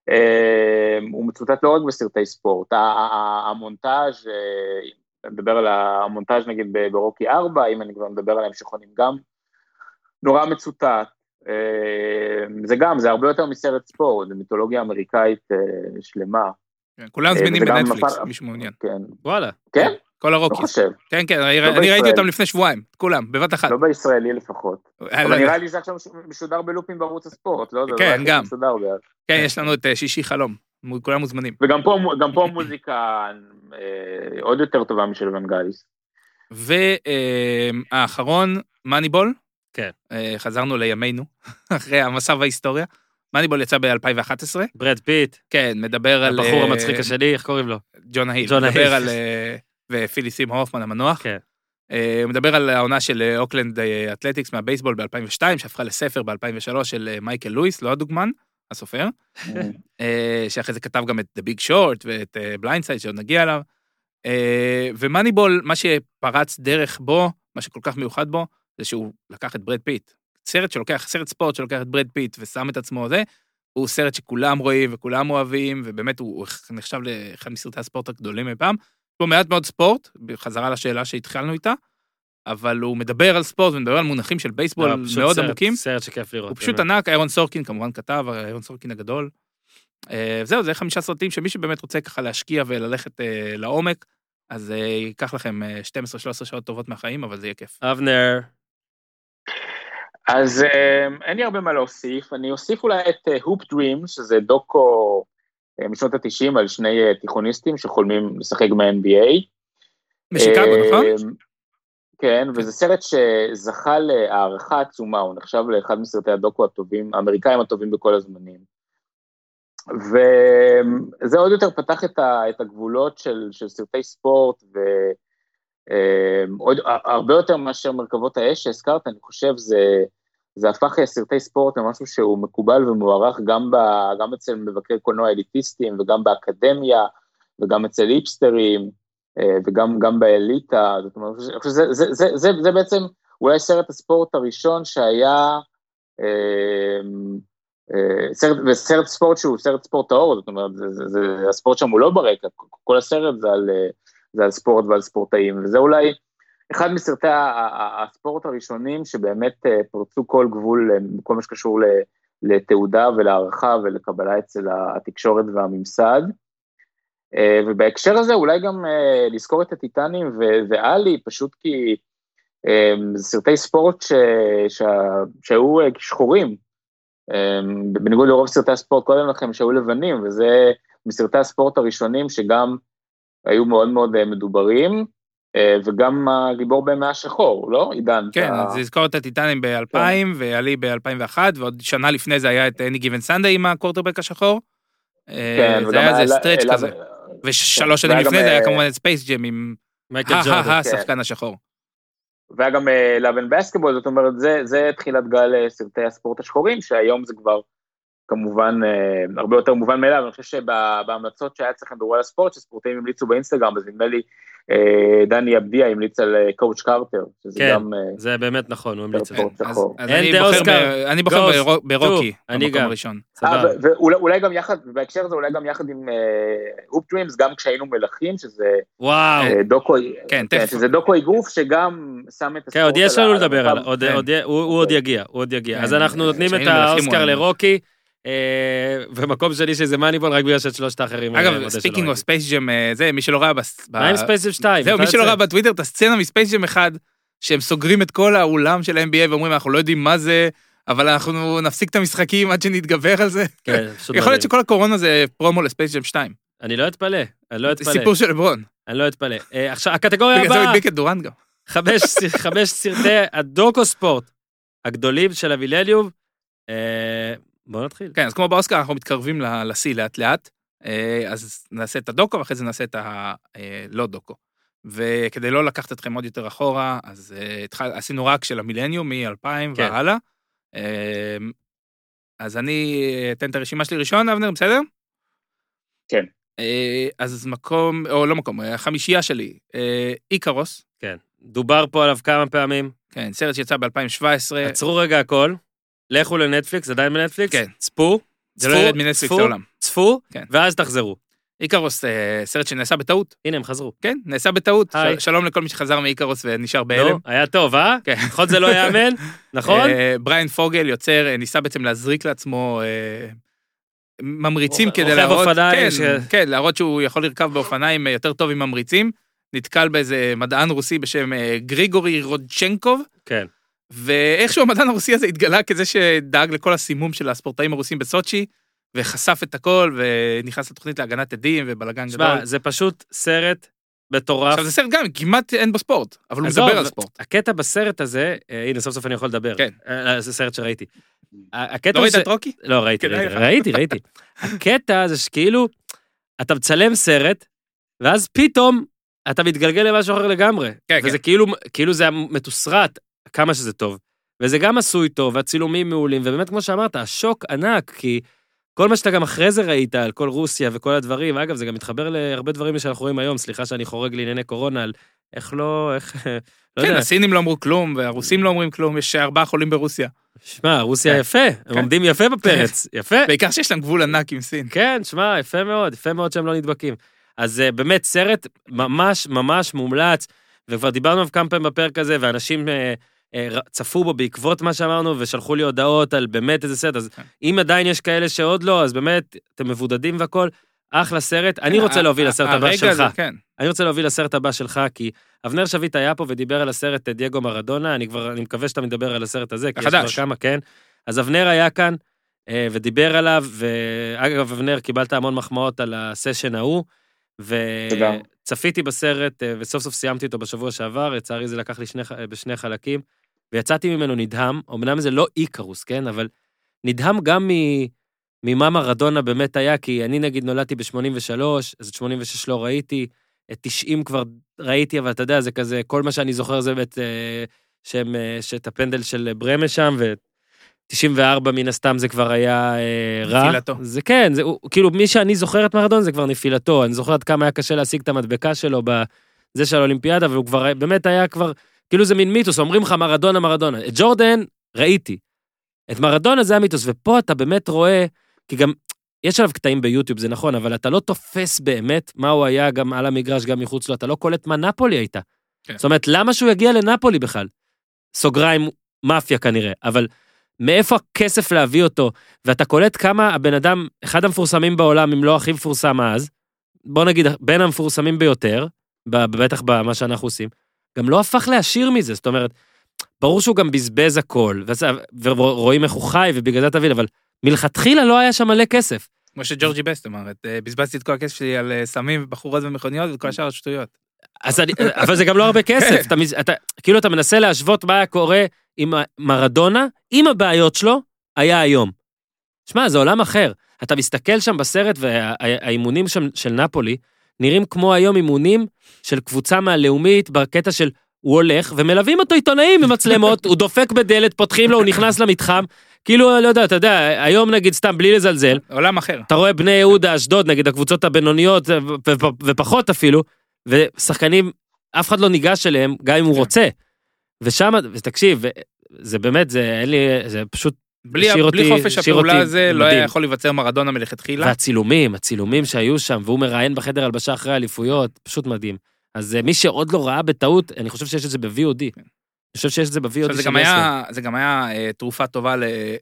אה, הוא מצוטט לא רק בסרטי ספורט, המונטאז', אה, אני מדבר על המונטאז' נגיד ברוקי 4, אם אני כבר מדבר על ההמשכונים גם, נורא מצוטט. אה, זה גם, זה הרבה יותר מסרט ספורט, זה מיתולוגיה אמריקאית אה, שלמה, כן, כולם אה, זמינים בנטפליקס, נפל- מישהו מעוניין. כן. וואלה. כן? כל לא הרוקיס. חושב, כן, כן, אני לא אני ראיתי. אותם לפני שבועיים, כולם, בבת אחת. לא בישראלי לפחות. אה, אבל לא- נראה לי זה עכשיו משודר בלופים בערוץ הספורט, לא? לא כן, גם. כן, יש לנו את שישי חלום, כולם מוזמנים. וגם פה, גם פה מוזיקה אה, עוד יותר טובה משל ונגליס. והאחרון, Moneyball. כן. אה, חזרנו לימינו, אחרי המסע וההיסטוריה. Moneyball יצא ב-2011. ברד פיט, כן, מדבר על... הבחור אה, המצחיק השני, איך קוראים לו? ג'ונה היל. ג'ונה היל. מדבר על... אה, ופיליפ סימור הופמן המנוח. כן. הוא מדבר על העונה של אוקלנד אתלטיקס מהבייסבול ב-2002, שהפכה לספר ב-2003 של מייקל לואיס, לא הדוגמן, הסופר. שאחרי זה כתב גם את The Big Short ואת Blind Side, שעוד נגיע אליו. ו Moneyball, מה שפרץ דרך בו, מה שכל כך מיוחד בו, זה שהוא לקח את ברד פיט. סרט שלוקח, סרט ספורט שלוקח את ברד פיט ושם את עצמו זה, הוא סרט שכולם רואים וכולם אוהבים, ובאמת הוא הוא נחשב לאחד מסרטי הספורט הגדולים אי פעם, בו מעט מאוד ספורט, בחזרה לשאלה שהתחלנו איתה, אבל הוא מדבר על ספורט ומדבר על מונחים של בייסבול לא, מאוד סרט- עמוקים. סרט שכיף לראות. הוא פשוט באמת. ענק, איירון סורקין כמובן כתב, איירון סורקין הגדול. אה, זהו, זה חמישה סרטים שמי שבאמת רוצה ככה להשקיע וללכת אה, לעומק, אז אה, ייקח לכם אה, 12-13 שעות טובות מהחיים, אבל זה יהיה כיף. אבנר, אז אה, אין לי הרבה מה להוסיף, אני אוסיף אולי את הופ דרים, שזה דוקו אה, משנות ה-90 על שני אה, תיכוניסטים שחולמים לשחק ב-NBA. משיקגו, נכון? כן, וזה סרט שזכה להערכה עצומה, הוא נחשב לאחד מסרטי הדוקו הטובים, האמריקאים הטובים בכל הזמנים. וזה עוד יותר פתח את, ה, את הגבולות של, של סרטי ספורט, ועוד הרבה יותר מאשר מרכבות האש שהזכרת, אני חושב זה, זה הפך סרטי ספורט למשהו שהוא מקובל ומוערך גם, ב, גם אצל מבקרי קולנוע אליטיסטים וגם באקדמיה וגם אצל היפסטרים. וגם גם באליטה, זאת אומרת, חושב שזה זה, זה, זה, זה בעצם אולי סרט הספורט הראשון שהיה, אה, אה, סרט, וסרט ספורט שהוא סרט ספורט טהור, זאת אומרת, זה, זה, זה, הספורט שם הוא לא ברקע, כל הסרט זה על, אה, זה על ספורט ועל ספורטאים, וזה אולי אחד מסרטי הספורט הראשונים שבאמת אה, פרצו כל גבול בכל מה שקשור לתעודה ולהערכה ולקבלה אצל התקשורת והממסד. Uh, ובהקשר הזה אולי גם לזכור את הטיטנים ואלי, פשוט כי זה סרטי ספורט ש- ש- שהיו שחורים, בניגוד לרוב סרטי הספורט קודם לכם שהיו לבנים, וזה מסרטי הספורט הראשונים שגם היו מאוד מאוד uh, מדוברים, uh, וגם הגיבור בהם היה שחור, לא? עידן. כן, אתה... אז לזכור את הטיטנים ב-2000, כן. ועלי ב-2001, ועוד שנה לפני זה היה את any given Sunday עם הקוורטרבק השחור. כן, זה היה איזה stretch אליו- כזה. ושלוש והיה שנים גם, לפני זה היה אה, כמובן את Space Jam עם ג'ורדן. השחקן השחור. והיה גם Love & Basketball, זאת אומרת, זה, זה תחילת גל אה, סרטי הספורט השחורים, שהיום זה כבר כמובן אה, הרבה יותר מובן מאליו, אני חושב שבהמלצות שהיה אצלכם בוואלה ספורט, שספורטאים המליצו באינסטגרם, אז נדמה לי אה, דני אבדיה המליץ על אה, Coach Carter, שזה כן. גם... אה, זה באמת נכון, הוא המליץ על. אז אין אני בוחר אוסקר. ב- אני בוחר ghost. ברו- ברוקי, טוב, אני במקום גם. הראשון. אה, ואולי אולי גם יחד, בהקשר הזה אולי גם יחד עם Hoop Dreams, גם כשהיינו מלכים, שזה וואו. אה, דוקו, כן, כן. שזה דוקו אגרוף שגם שם את הספורט כן, עוד יש לנו לדבר על עליו, עוד- כן. עוד- הוא עוד יגיע, הוא עוד יגיע. כן, אז אנחנו אה, נותנים את האוסקר. לרוקי, אה, ומקום שני שזה מאניבול, רק בגלל שאת שלושת האחרים. אה, אגב, speaking of ראיתי. Space Jam, זה, מי שלא ראה... ב- מה עם ספייסים 2? זהו, מי שלא ראה בטוויטר את הסצנה מספייס ג'ם אחד, שהם סוגרים את כל האולם של ה-NBA ואומרים, אנחנו לא יודעים מה זה, אבל אנחנו נפסיק את המשחקים עד שנתגבר על זה. כן, פשוט יכול להיות. שכל הקורונה זה פרומו לספייס ג'ם 2. אני לא אתפלא, אני לא אתפלא. סיפור של לברון. אני לא אתפלא. אה, עכשיו, הקטגוריה בגלל זה הוא הבאה, הדביק את דורן גם. חמש סרטי הדוקו ספורט הגדולים של אבילליוב. אה, בואו נתחיל. כן, אז כמו באוסקר, אנחנו מתקרבים לשיא לאט לאט, אה, אז נעשה את הדוקו ואחרי זה נעשה את הלא דוקו. וכדי לא לקחת אתכם עוד יותר אחורה, אז אה, התחל- עשינו רק של המילניום מ-2000 כן. והלאה. אה, אז אני אתן את הרשימה שלי ראשון, אבנר, בסדר? כן. אה, אז מקום, או לא מקום, אה, החמישייה שלי, אה, איקרוס, כן. דובר פה עליו כמה פעמים. כן, סרט שיצא ב-2017. עצרו רגע הכל, לכו לנטפליקס, עדיין בנטפליקס, כן. צפו, זה לא ירד מנטפליקס צפו, לעולם. צפו, כן. ואז תחזרו. איקרוס, אה, סרט שנעשה בטעות. הנה, הם חזרו. כן, נעשה בטעות. שלום לכל מי שחזר מאיקרוס ונשאר בהלם. נו, היה טוב, אה? כן. לפחות זה לא יאמן, נכון? אה, בריאן פוגל יוצר, אה, ניסה בעצם להזריק לעצמו ממריצים רוכב כדי להראות, אופניים כן, כן, להראות שהוא יכול לרכב באופניים יותר טוב עם ממריצים. נתקל באיזה מדען רוסי בשם גריגורי רודצ'נקוב, כן. ואיכשהו המדען הרוסי הזה התגלה כזה שדאג לכל הסימום של הספורטאים הרוסים בסוצ'י, וחשף את הכל, ונכנס לתוכנית להגנת עדים ובלאגן גדול. שמע, זה פשוט סרט מטורף. עכשיו זה סרט גם, כמעט אין בו ספורט, אבל הוא מדבר על ספורט. הקטע בסרט הזה, אה, הנה, סוף סוף אני יכול לדבר. כן. אה, זה סרט שראיתי. הקטע לא ראית את רוקי? לא, ראיתי, לך. ראיתי, ראיתי. הקטע זה שכאילו, אתה מצלם סרט, ואז פתאום אתה מתגלגל למשהו אחר לגמרי. כן, וזה כן. כאילו, כאילו זה מתוסרט, כמה שזה טוב. וזה גם עשוי טוב, והצילומים מעולים, ובאמת, כמו שאמרת, השוק ענק, כי כל מה שאתה גם אחרי זה ראית על כל רוסיה וכל הדברים, אגב, זה גם מתחבר להרבה דברים שאנחנו רואים היום, סליחה שאני חורג לענייני קורונה, על איך לא, איך, לא כן, יודע. הסינים לא אמרו כלום, והרוסים לא אומרים כלום, יש ארבעה חולים ברוסיה. שמע, רוסיה כן. יפה, הם עומדים יפה בפרץ, יפה. בעיקר שיש להם גבול ענק עם סין. כן, שמע, יפה מאוד, יפה מאוד שהם לא נדבקים. אז אה, באמת, סרט ממש ממש מומלץ, וכבר דיברנו עליו כמה פעמים בפרק הזה, ואנשים ר- צפו בו בעקבות מה שאמרנו, ושלחו לי הודעות על באמת איזה סרט, אז כן. אם עדיין יש כאלה שעוד לא, אז באמת, אתם מבודדים והכל, אחלה סרט. אני רוצה להוביל לסרט הבא כן, שלך. כן. אני רוצה להוביל לסרט הבא שלך, כי אבנר שביט היה פה ודיבר על הסרט אה, דייגו מרדונה, אני כבר, אני מקווה שאתה מדבר על הסרט הזה, כי יש החדש. כבר כמה, כן. אז אבנר היה כאן, אה, ודיבר עליו, ואגב, אבנר, קיבלת המון מחמאות על הסשן ההוא. וצפיתי בסרט, אה, וסוף סוף סיימתי אותו בשבוע שעבר, לצערי זה לקח לי שני, בשני חלקים, ויצאתי ממנו נדהם, אמנם זה לא איקרוס, כן, אבל נדהם גם מ... ממה מרדונה באמת היה, כי אני נגיד נולדתי ב-83, אז את 86 לא ראיתי, את 90 כבר ראיתי, אבל אתה יודע, זה כזה, כל מה שאני זוכר זה באמת אה, שהם, אה, שאת הפנדל של ברמה שם, ו-94 מן הסתם זה כבר היה אה, רע. נפילתו. זה כן, זה, הוא, כאילו מי שאני זוכר את מרדונה זה כבר נפילתו, אני זוכר עד כמה היה קשה להשיג את המדבקה שלו בזה של האולימפיאדה, אבל הוא כבר באמת היה כבר, כאילו זה מין מיתוס, אומרים לך מרדונה, מרדונה. את ג'ורדן ראיתי. את מרדונה זה המיתוס, ופה אתה באמת רואה, כי גם, יש עליו קטעים ביוטיוב, זה נכון, אבל אתה לא תופס באמת מה הוא היה גם על המגרש, גם מחוץ לו, אתה לא קולט מה נפולי הייתה. כן. זאת אומרת, למה שהוא יגיע לנפולי בכלל? סוגריים, מאפיה כנראה, אבל מאיפה הכסף להביא אותו, ואתה קולט כמה הבן אדם, אחד המפורסמים בעולם, אם לא הכי מפורסם אז, בוא נגיד, בין המפורסמים ביותר, בטח במה שאנחנו עושים, גם לא הפך לעשיר מזה, זאת אומרת, ברור שהוא גם בזבז הכל, ורואים איך הוא חי, ובגלל זה תבין, אבל מלכתחילה לא היה שם מלא כסף. כמו שג'ורג'י בסט אמר, אה, בזבזתי את כל הכסף שלי על אה, סמים ובחורות ומכוניות וכל השאר שטויות. אז אני, אבל זה גם לא הרבה כסף, אתה, מז- אתה, כאילו אתה מנסה להשוות מה היה קורה עם מרדונה, עם הבעיות שלו, היה היום. שמע, זה עולם אחר. אתה מסתכל שם בסרט, והאימונים של נפולי נראים כמו היום אימונים של קבוצה מהלאומית, בקטע של הוא הולך, ומלווים אותו עיתונאים עם מצלמות, הוא דופק בדלת, פותחים לו, הוא נכנס למתחם. כאילו, לא יודע, אתה יודע, היום נגיד, סתם, בלי לזלזל, עולם אחר. אתה רואה בני יהודה, אשדוד, נגיד הקבוצות הבינוניות, ופחות אפילו, ושחקנים, אף אחד לא ניגש אליהם, גם אם הוא כן. רוצה. ושם, ותקשיב, זה באמת, זה אין לי, זה פשוט, בלי, בלי אותי- חופש הפעולה הזה לא. היה יכול להיווצר מרדונה מלכתחילה. והצילומים, הצילומים שהיו שם, והוא מראיין בחדר הלבשה אחרי האליפויות, פשוט מדהים. אז אה, מי שעוד לא ראה בטעות, אני חושב שיש את זה ב-VOD. אני חושב שיש את זה ב-VOD של. היה, זה גם היה אה, תרופה טובה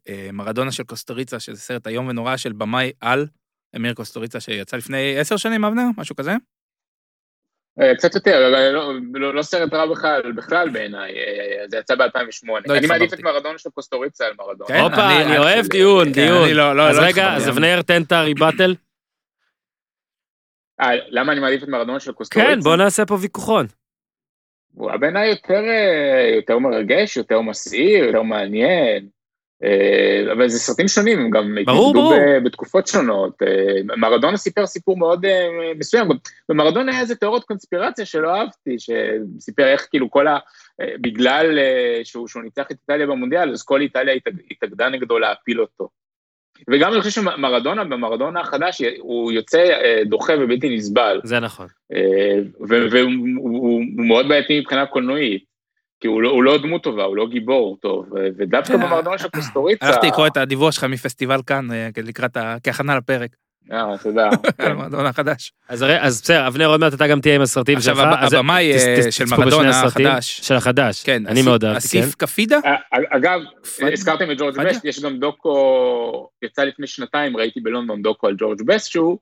למרדונה של קוסטריצה, שזה סרט איום ונורא של במאי על, אמיר קוסטריצה, שיצא לפני עשר שנים, אבנר? משהו כזה? אה, קצת יותר, אבל לא- לא לא סרט רע בכלל, בכלל בעיניי, אה, זה יצא ב-2008. לא אני מעדיף את. מרדונה של קוסטוריצה על מרדונה. כן? הופה, אני- אוהב דיון, כן, דיון. אז רגע. אז אבנר תן את הריבטל. אה, למה אני מעדיף את מרדונה של קוסטוריצה? כן, בוא נעשה פה ויכוחון. הוא היה בעיניי יותר, יותר מרגש, יותר מסעיר, יותר מעניין. אה, אבל זה סרטים שונים, הם גם. ב- בתקופות שונות. אה, מרדונה סיפר סיפור מאוד אה, מסוים, גם במרדונה היה איזה תיאוריות קונספירציה שלא אהבתי, שסיפר איך כאילו כל ה... בגלל שהוא, שהוא ניצח את איטליה במונדיאל, אז כל איטליה התאג- התאגדה נגדו להפיל אותו. וגם אני חושב שמרדונה, במרדונה החדש, הוא יוצא דוחה ובלתי נסבל. זה נכון. והוא הוא- הוא מאוד בעייתי מבחינה קולנועית, כי הוא לא, הוא לא דמות טובה, הוא לא גיבור טוב, ודווקא כן, במרדונה של קוסטוריצה... הלכתי לקרוא את הדיווח שלך מפסטיבל קאן, אה, לקראת, ה- כהכנה לפרק, אה, תודה. מרדונה החדש. אז בסדר, אבנר, עוד מעט אתה גם תהיה עם הסרטים שלך. עכשיו, הבמאי, אה, של מרדונה. החדש. של החדש. כן, אני מאוד אהבתי, כן. אסיף קפדיה? אה, אגב. הזכרתם את ג'ורג'? בסט, יש גם דוקו, יצא לפני שנתיים, ראיתי בלונדון דוקו על ג'ורג' בסט, שהוא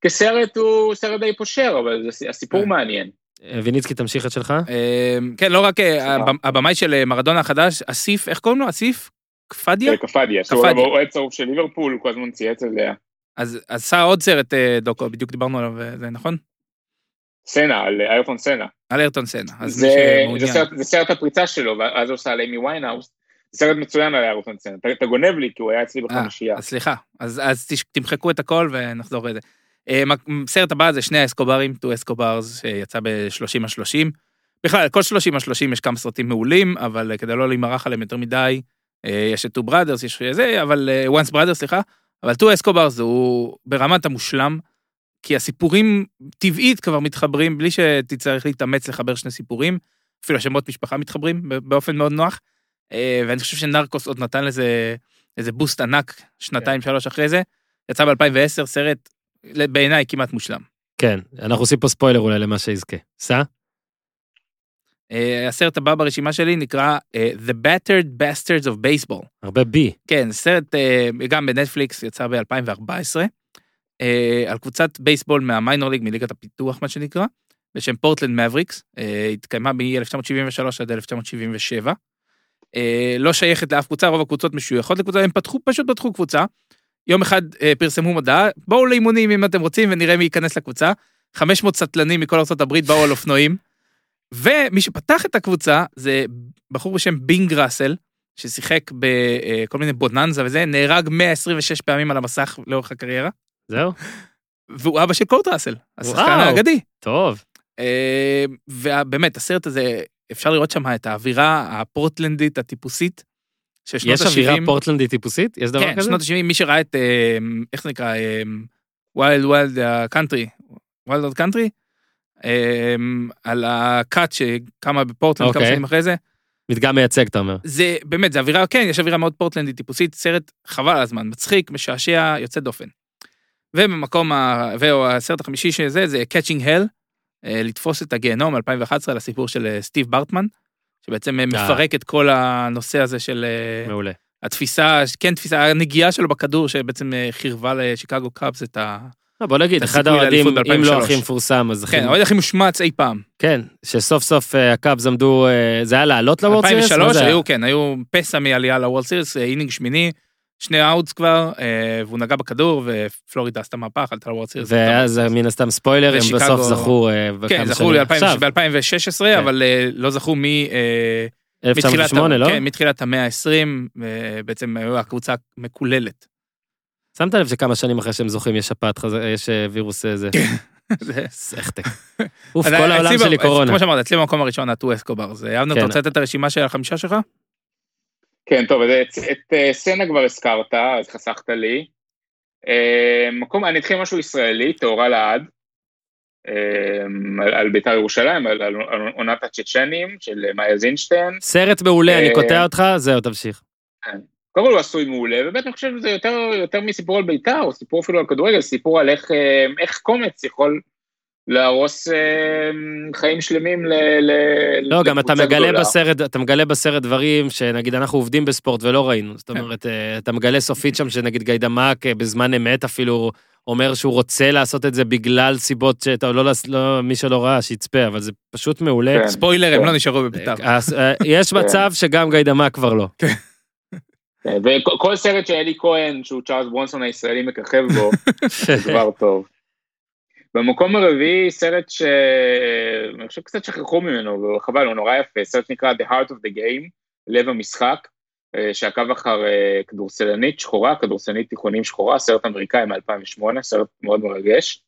כסרט הוא סרט די פושר, אבל הסיפור כן. מעניין. אה, ויניצקי, תמשיך את שלך. אה, כן, לא רק אה, הבמאי של מרדונה החדש, אסיף, איך קוראים לו? אסיף? קפדיה? קפדיה, שהוא. אוהד שרוף של ליברפול, הוא כל הזמן צייץ על זה. אז אז עשה עוד סרט דוקו, בדיוק דיברנו עליו, זה נכון? סנה, על איירטון סנה. על איירטון סנה. אז זה, מי זה, שמעוניין. סרט, זה סרט הפריצה שלו, ואז הוא עושה על אימי ויינהאוס. זה סרט מצוין על איירטון סנה. אתה, גונב לי, כי הוא היה אצלי בחמישייה. סליחה, אז, תמחקו את הכל ונחזור לזה. אה, מ- סרט הבא זה שני האסקוברים, Two Escobars, שיצא ב-30 על 30. בכלל, כל 30 על 30 יש כמה סרטים מעולים, אבל אה, כדי לא להימרח עליהם יותר מדי, אה, יש את Two Brothers, יש זה, אבל Once Brothers, סליחה, אבל Two Escobars הוא ברמת המושלם, כי הסיפורים טבעית כבר מתחברים, בלי שתצטרך להתאמץ לחבר שני סיפורים, אפילו השמות משפחה מתחברים באופן מאוד נוח, אה, ואני חושב שנרקוס עוד נתן לזה איזה בוסט ענק, שנתיים, שלוש אחרי זה. יצא ב-2010, סרט בעיניי כמעט מושלם. כן, אנחנו עושים פה ספוילר אולי למה שיזכה. סע? אה, הסרט הבא ברשימה שלי נקרא אה, The Battered Bastards of Baseball. הרבה בי. כן, סרט אה, גם בנטפליקס, יצא ב-2014, על קבוצת בייסבול מהמיינור ליג, מליגת הפיתוח, מה שנקרא, בשם פורטלנד מבריקס, התקיימה מ-1973 עד 1977. לא שייכת לאף קבוצה, רוב הקבוצות משויכות לקבוצה, הם פתחו, פשוט פתחו קבוצה. יום אחד פרסמו מודעה, בואו לאימונים אם אתם רוצים ונראה מי ייכנס לקבוצה. 500 סטלנים מכל ארה"ב באו על אופנועים. ומי שפתח את הקבוצה זה בחור בשם בינג ראסל, ששיחק בכל מיני בוננזה וזה, נהרג 126 פעמים על המסך לאורך הקריירה. זהו? והוא אבא של קורט ראסל, השחקן האגדי. טוב. אה, ובאמת, הסרט הזה, אפשר לראות שם את האווירה הפורטלנדית הטיפוסית. יש אווירה פורטלנדית טיפוסית? יש דבר כן, כזה? כן, שנות ה-70, מי שראה את, אה, איך זה נקרא, Wild Wild Country, Wild Country, אמ, על ה cult שקמה בפורטלנד כמה אוקיי. שנים אחרי זה. מדגם מייצג, אתה אומר. זה באמת, זה אווירה, כן, יש אווירה מאוד פורטלנדית טיפוסית, סרט חבל על הזמן, מצחיק, משעשע, יוצא דופן. ובמקום, ה... והסרט החמישי שזה, זה Catching Hell, אה, לתפוס את הגיהנום, 2011, על הסיפור של אה, סטיב ברטמן, שבעצם אה, מפרק את כל הנושא הזה של... מעולה. התפיסה, כן, תפיסה, הנגיעה שלו בכדור, שבעצם חירבה לשיקגו קאבס את ה... לא, בוא נגיד, אחד האוהדים, אם לא הכי מפורסם, אז... כן, האוהד הכי מושמץ אי פעם. כן, שסוף סוף אה, הקאבס עמדו, אה, זה היה לעלות ל World Series? 2003 היו, כן, היו פסע מעלייה ל World Series, inning שמיני, שני outs כבר, אה, והוא נגע בכדור, ופלורידה עשתה מהפך, עלתה ל World Series. ואז מן הסתם ספוילר, הם בסוף זכו כן, זכו ב-2016, כן. אבל לא זכו מ... 1908, לא? כן, מתחילת המאה ה-20, בעצם היו הקבוצה מקוללת. שמת לב שכמה שנים אחרי שהם זוכים יש שפעת יש אה, וירוס אה, זה. כן. סחטק. אוף, כל העולם שלי קורונה. כמו שאמרת, אצלי במקום הראשון הטו אסקובר. זה אבנר, אתה כן. רוצה לתת את הרשימה של החמישה שלך? כן, טוב, את אה, סצנה כבר הזכרת, אז חסכת לי. מקום, אני אתחיל משהו ישראלי, טהורה לעד, על בית"ר ירושלים, על עונת הצ'צ'נים של מאיה זינשטיין. סרט מעולה, אני קוטע אותך, זהו, תמשיך. כן. קודם כל הוא עשוי מעולה, ובאמת אני חושב שזה יותר, יותר מסיפור על בית"ר, או סיפור אפילו על כדורגל, סיפור על איך, אה, איך קומץ יכול להרוס אה, חיים שלמים ל... לא, גם אתה מגלה גדולה. בסרט, אתה מגלה בסרט דברים שנגיד אנחנו עובדים בספורט ולא ראינו, זאת כן. אומרת, אה, אתה מגלה סופית שם שנגיד גיידמק בזמן אמת אפילו אומר שהוא רוצה לעשות את זה בגלל סיבות שאתה לא, לא מי שלא ראה שיצפה, אבל זה פשוט מעולה. כן. ספוילר, הם לא נשארו בבית"ר. יש מצב שגם גיידמק כבר לא. כן. כן, וכל סרט שאלי כהן, שהוא צ'ארלס ברונסון הישראלי מככב בו, זה כבר טוב. במקום הרביעי, סרט שאני חושב קצת שכחו ממנו, וחבל, הוא נורא יפה, סרט נקרא The Heart of the Game, לב המשחק, אה, שעקב אחר אה, כדורסלנית שחורה, כדורסלנית תיכונים שחורה, סרט אמריקאי מ-2008, סרט מאוד מרגש.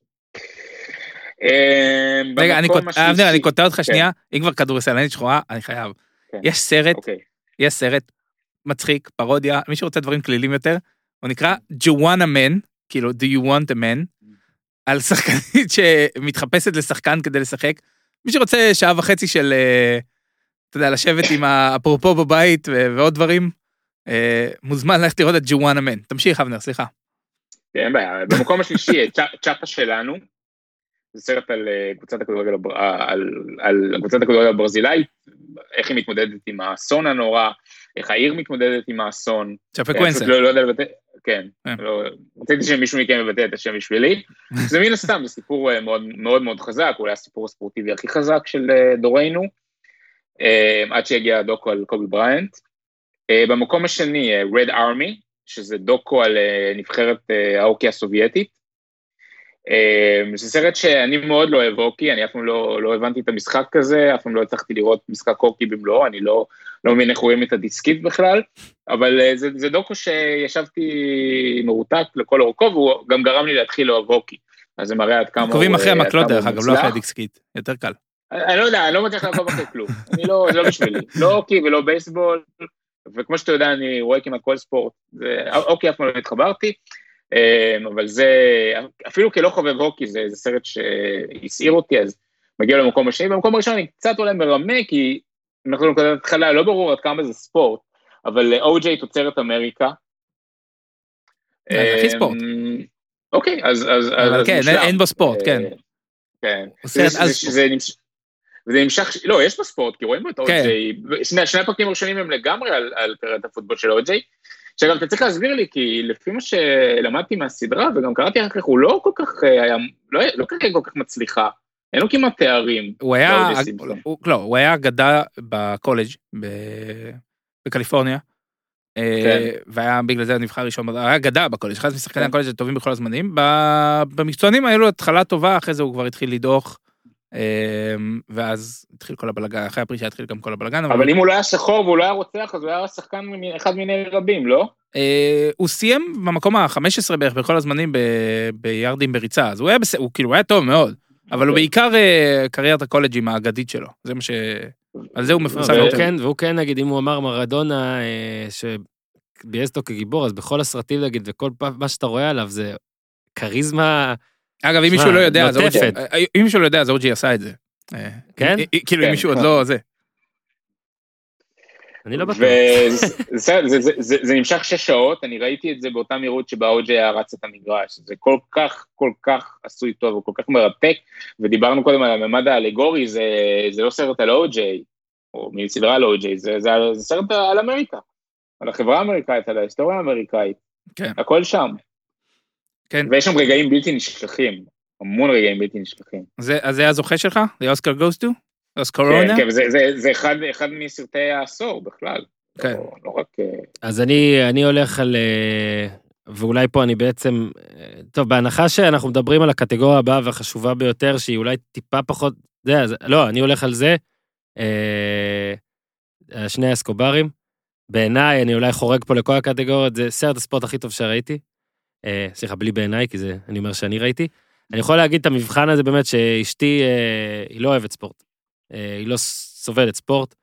אה, רגע, אני קוטע אותך כן. שנייה, אם כבר כדורסלנית שחורה, אני חייב. כן. יש סרט, אוקיי. יש סרט מצחיק, פרודיה, מי שרוצה דברים כלילים יותר, הוא נקרא ג'וואנה מן, כאילו do you want a man, על שחקנית שמתחפשת לשחקן כדי לשחק. מי שרוצה שעה וחצי של, אה, אתה יודע, לשבת עם האפרופו בבית ועוד דברים, אה, מוזמן ללכת לראות את ג'וואנה מן. תמשיך, אבנר, סליחה. אין בעיה, במקום השלישי, צ'אפה שלנו, זה סרט על אה, קבוצת הכדורגל, על, על קבוצת הכדורגל הברזילאית, איך היא מתמודדת עם האסון הנורא, איך העיר מתמודדת עם האסון. צ'פקוונסה. לא, לא יודע לבטא, כן, כן. לא, רציתי שמישהו מכם יבטא את השם בשבילי. זה מן הסתם, זה סיפור אה, מאוד מאוד מאוד חזק, אולי הסיפור הספורטיבי הכי חזק של אה, דורנו, אה, עד שהגיע הדוקו על קובי בריינט. במקום השני, Red Army, שזה דוקו על נבחרת ההוקי הסובייטית. זה סרט שאני מאוד לא אוהב הוקי, אני אף פעם לא, לא הבנתי את המשחק הזה, אף פעם לא הצלחתי לראות משחק הוקי במלואו, אני לא, לא מבין איך רואים את הדיסקית בכלל, אבל אה, זה, זה דוקו שישבתי מרותק לכל אורכו, והוא גם גרם לי להתחיל לאהוב הוקי. אז זה מראה עד כמה הוא... קוראים אחרי המקלות דרך אגב, לא אחרי הדיסקית, יותר קל. אני לא יודע, אני לא מצליח לעקוב אחרי כלום, אני לא, זה לא בשבילי, לא הוקי ולא בייסבול, וכמו שאתה יודע, אני רואה כמעט כל ספורט, הוקי אף פעם לא התחברתי, אה, אבל זה, אפילו כלא חובב הוקי, זה, זה סרט שהסעיר אותי, אז מגיע למקום השני, במקום הראשון אני קצת אולי מרמה, כי אנחנו נקודת התחלה, לא ברור עד כמה זה ספורט, אבל או.ג'יי תוצרת אמריקה. הכי ספורט. אוקיי, אז... אבל כן, אין בו ספורט, כן. כן. נמש- וזה נמשך, לא, יש בספורט, כי רואים את כן. אוג'יי, שני שני הפרקים הראשונים הם לגמרי על- קריירת הפוטבול של אוג'יי, שאגב, אתה צריך להסביר לי, כי לפי מה שלמדתי מהסדרה, וגם קראתי אחר כך, הוא לא כל כך אה, היה, לא היה- לא קריירה כל כך מצליחה, אין לו כמעט תארים. הוא היה, סימפסון. הוא, לא, הוא היה אגדה בקולג' ב- בקליפורניה. אה, כן. והיה בגלל זה נבחר ראשון, היה אגדה בקולג', אחד משחקני הקולג' הטובים בכל הזמנים. במקצוענים היה לו התחלה טובה, אחרי זה הוא כבר התחיל לדעוך. אה, ואז התחיל כל הבלגן, אחרי הפרישה התחיל גם כל הבלגן. אבל אם הוא לא היה שחור והוא לא היה רוצח, אז הוא היה שחקן אחד מיני רבים, לא? אה, הוא סיים במקום ה-15 בערך בכל הזמנים ב- ביארדים בריצה, אז הוא היה הוא כאילו היה טוב מאוד, אבל הוא אוקיי. בעיקר אה, קריירת הקולג'ים האגדית שלו, זה מה ש... על זה הוא מפורסם והוא יותר. כן, והוא כן, נגיד, אם הוא אמר מרדונה, אה, שביאס אותו כגיבור, אז בכל הסרטים, נגיד, וכל פעם, מה שאתה רואה עליו זה כריזמה, אגב, אם מישהו לא יודע, אז נוטפת. אוג'י, אה, אם מישהו לא יודע, אז אוג'י עשה את זה. כן? כאילו, אם כן. מישהו עוד לא זה. אני לא בטוח. וזה זה, זה, זה, זה נמשך שש שעות, אני ראיתי את זה באותה מהירות שבה אוג'יי היה רץ את המגרש. זה כל כך, כל כך עשוי טוב, וכל כך מרתק, ודיברנו קודם על הממד האלגורי, זה, זה לא סרט על אוג'יי, או מסדרה על אוג'יי, זה, זה, זה סרט על אמריקה, על החברה האמריקאית, על ההיסטוריה האמריקאית, כן. הכל שם. כן. ויש שם רגעים בלתי נשכחים, המון רגעים בלתי נשכחים. זה- אז זה הזוכה שלך? זה אוסקר גוסטו? אוסקר כן, רונה? כן, וזה זה, זה אחד, אחד מסרטי העשור בכלל. כן. לא, לא רק... אה, אז אני, אני הולך על... אה, ואולי פה אני בעצם... אה, טוב, בהנחה שאנחנו מדברים על הקטגוריה הבאה והחשובה ביותר, שהיא אולי טיפה פחות... זה, אז, לא, אני הולך על זה. אה, שני האסקוברים. בעיניי, אני אולי חורג פה לכל הקטגוריות, זה סרט הספורט הכי טוב שראיתי. אה, סליחה, בלי בעיניי, כי זה, אני אומר שאני ראיתי. אני יכול להגיד את המבחן הזה באמת, שאשתי, אה, היא לא אוהבת ספורט. אה, היא לא סובלת ספורט,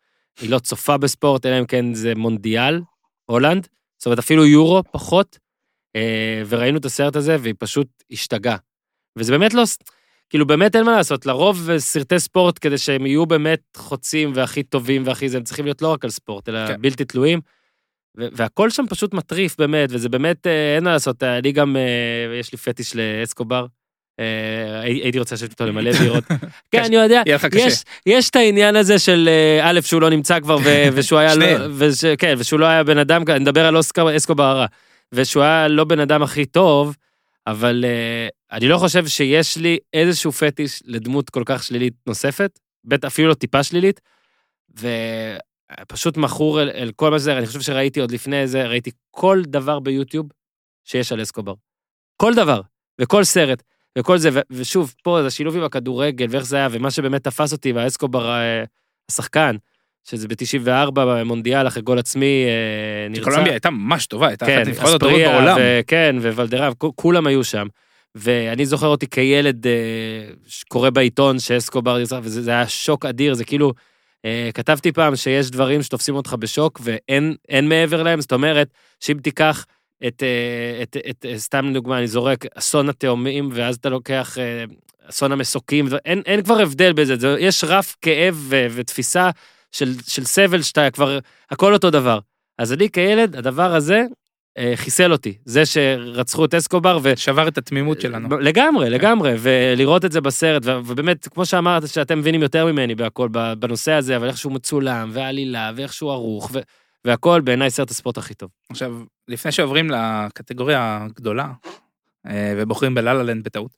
היא לא צופה בספורט, אלא אם כן זה מונדיאל, הולנד, זאת אומרת אפילו יורו פחות, אה, וראינו את הסרט הזה והיא פשוט השתגעה. וזה באמת לא, כאילו באמת אין מה לעשות, לרוב סרטי ספורט כדי שהם יהיו באמת חוצים והכי טובים והכי זה, הם צריכים להיות לא רק על ספורט, אלא כן. בלתי תלויים. והכל שם פשוט מטריף באמת, וזה באמת, אה, אין מה לעשות, אני גם, יש לי פטיש לאסקובר. אה, הי- הייתי רוצה לשבת איתו למלא בירות. כן, אני יודע. יש, יש את העניין הזה של אה, א', שהוא לא נמצא כבר, ו- ושהוא היה, לא, כן, ושהוא לא היה בן אדם, אני מדבר על אוסקר אסקובר הרע, ושהוא היה לא בן אדם הכי טוב, אבל אה, אני לא חושב שיש לי איזשהו פטיש לדמות כל כך שלילית נוספת, בטח אפילו לא טיפה שלילית, ופשוט מכור אל, אל כל מה שזה, אני חושב שראיתי עוד לפני זה, ראיתי כל דבר ביוטיוב שיש על אסקובר. כל דבר, וכל סרט. וכל זה, ו- ושוב, פה זה השילוב עם הכדורגל, ואיך זה היה, ומה שבאמת תפס אותי, והאסקובר אה, השחקן, שזה ב-94 במונדיאל, אחרי גול עצמי, אה, נרצח. קולומביה הייתה ממש טובה, הייתה אחת כן, הנבחרות הטובות בעולם. וכן, וולדרב, כ- כולם היו שם. ואני זוכר אותי כילד אה, שקורא בעיתון שאסקובר נרצח, וזה זה היה שוק אדיר, זה כאילו, כתבתי פעם שיש דברים שתופסים אותך בשוק ואין אין מעבר להם, זאת אומרת, שאם תיקח את, אה, את, את, את סתם לדוגמה, אני זורק אסון התאומים, ואז אתה לוקח אה, אסון המסוקים, אין, אין כבר הבדל בזה, זה, יש רף כאב ו, ותפיסה של, של סבל שאתה כבר, הכל אותו דבר. אז אני כילד, הדבר הזה אה, חיסל אותי. זה שרצחו את אסקובר, ו... שבר את התמימות שלנו. לגמרי, לגמרי, ולראות את זה בסרט, ו- ובאמת, כמו שאמרת, שאתם מבינים יותר ממני בהכל, בנושא הזה, אבל איך שהוא מצולם, והעלילה, ואיך שהוא ערוך, ו- והכל, בעיניי סרט הספורט הכי טוב. עכשיו, לפני שעוברים לקטגוריה הגדולה, אה, ובוחרים בלה-לה לנד בטעות,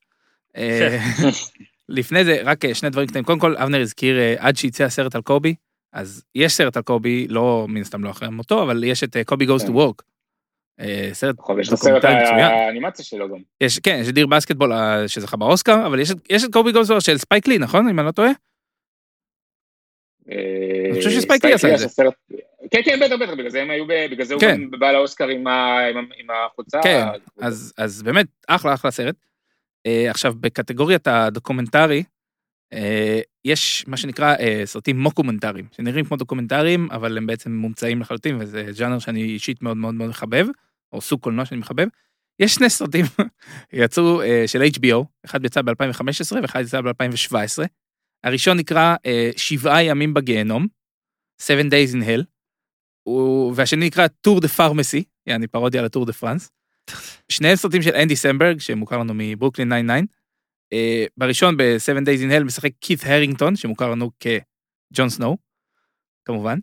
אה, לפני זה, רק אה, שני דברים קטנים. קודם כל, אבנר הזכיר, עד שיצא הסרט על קובי, אז יש סרט על קובי, לא, מן הסתם לא אחרי מותו, אבל יש את קובי goes to. Work. סרט נכון, יש את הסרט. האנימציה שלו גם. יש, כן, יש Dear Basketball שזכה באוסקר, אבל יש, את- יש את קובי Work של ספייק לי, נכון? אם אני לא טועה? אני חושב שספייק לי עשה את זה. כן, כן, בטח, בטח, בגלל זה הם היו, בגלל זה הוא כן. גם בא לאוסקר עם החולצה. כן, אז, באמת, אחלה, אחלה סרט. אה, עכשיו, בקטגוריית הדוקומנטרי, אה, יש מה שנקרא סרטים מוקומנטריים, שנראים כמו דוקומנטריים, אבל הם בעצם מומצאים לחלוטין, וזה ג'אנר שאני אישית מאוד מאוד מאוד מחבב, או סוג קולנוע שאני מחבב. יש שני סרטים יצאו של HBO, אחד יצא ב-2015 ואחד יצא ב-2017. הראשון נקרא אה, שבעה ימים בגיהנום, Seven Days in Hell, הוא- והשני נקרא Tour de Pharmacy, יעני פרודיה לטור דה פרנס. שני סרטים של אנדי סמברג, שמוכר לנו מברוקלין 99. אה, בראשון, ב-7 Days in Hell, משחק קית הרינגטון, שמוכר לנו כג'ון סנואו, כמובן.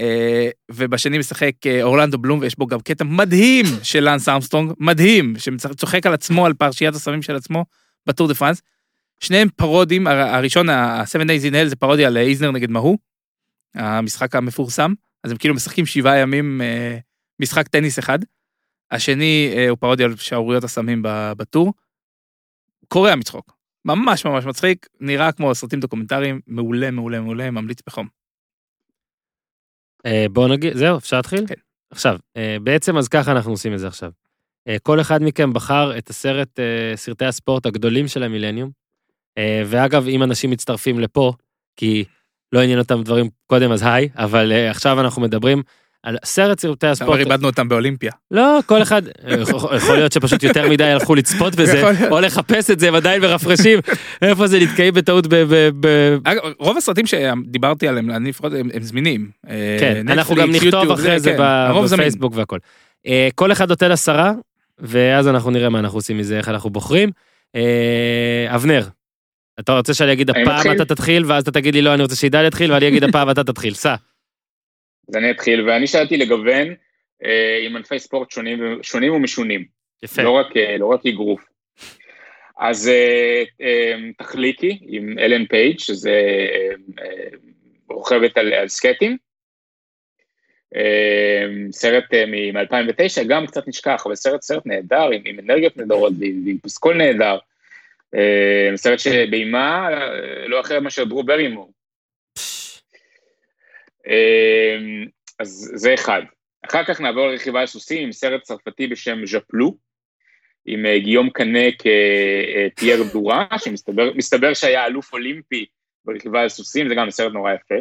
אה, ובשני משחק אה, אורלנדו בלום, ויש בו גם קטע מדהים של לאנס ארמסטרונג, מדהים, שצוחק על עצמו, על פרשיית הסמים של עצמו, בטור דה פרנס. שניהם פרודיות, הר- הראשון, ה-7 Days in Hell, זה פרודיה על איזנר נגד מאהו, המשחק המפורסם, אז הם כאילו משחקים שבעה ימים אה, משחק טניס אחד. השני אה, הוא פרודיה על שערוריות הסמים בטור. קורע מצחוק, ממש ממש מצחיק, נראה כמו סרטים דוקומנטריים, מעולה, מעולה, מעולה, ממליץ בחום. אה, בואו נגיד, זהו, אפשר להתחיל? כן. עכשיו, בעצם אז ככה אנחנו עושים את זה עכשיו. כל אחד מכם בחר את הסרט, סרטי הספורט הגדולים של המילניום. אה, ואגב, אם אנשים מצטרפים לפה, כי לא עניין אותם דברים קודם, אז היי, אבל אה, עכשיו אנחנו מדברים על סרט סרטי הספורט. כבר איבדנו אותם באולימפיה. לא, כל אחד, יכול יכול להיות שפשוט יותר מדי הלכו לצפות בזה. או לחפש את זה, ועדיין מרפרשים, איפה זה נתקעים בטעות ב... אגב, רוב הסרטים שדיברתי עליהם, אני לפחות, הם, הם זמינים. אה, כן, אנחנו גם נכתוב אחרי זה כן. בפייסבוק והכל. אה, כל אחד נותן עשרה, ואז אנחנו נראה מה אנחנו עושים מזה, איך אנחנו בוחרים. אה, אבנר, אתה רוצה שאני אגיד הפעם? אתה תתחיל, ואז אתה תגיד לי לא, אני רוצה שעידן יתחיל, ואני אגיד הפעם אתה תתחיל, סע. אז אני אתחיל, ואני שאלתי לגוון אה, עם ענפי ספורט שונים, ומשונים, יפה. לא רק, אה, לא רק אגרוף. אז אה, תחליקי עם אלן פייג', שזה רוכבת על, על סקטים. סרט מ-2009, גם קצת נשכח, אבל סרט סרט נהדר, עם, עם אנרגיות נהדרות ועם פסקול נהדר. אה, סרט שביימה אה, לא אחרת מאשר דרו ברימור. אמ, אז זה אחד. אחר כך נעבור לרכיבה על סוסים עם סרט צרפתי בשם ז'פלו, עם אה, גיום קנה כפייר דורה, שמסתבר מסתבר שהיה אלוף אולימפי ברכיבה על סוסים, זה גם סרט נורא יפה.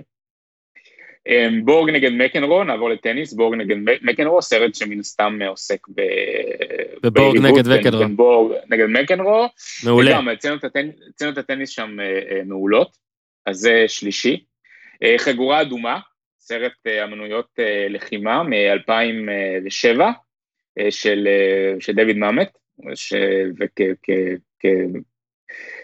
אמ, בורג נגד מקנרו, נעבור לטניס, בורג נגד מקנרו, סרט שמן הסתם עוסק ב... בבורג נגד בין- מקנרו. בין בורג נגד מקנרו, מעולה. וגם, אצלנו את הטניס שם אה, אה, מעולות, אז זה שלישי. אה, חגורה אדומה, סרט אמנויות לחימה מ-2007, של של דיוויד מאמט,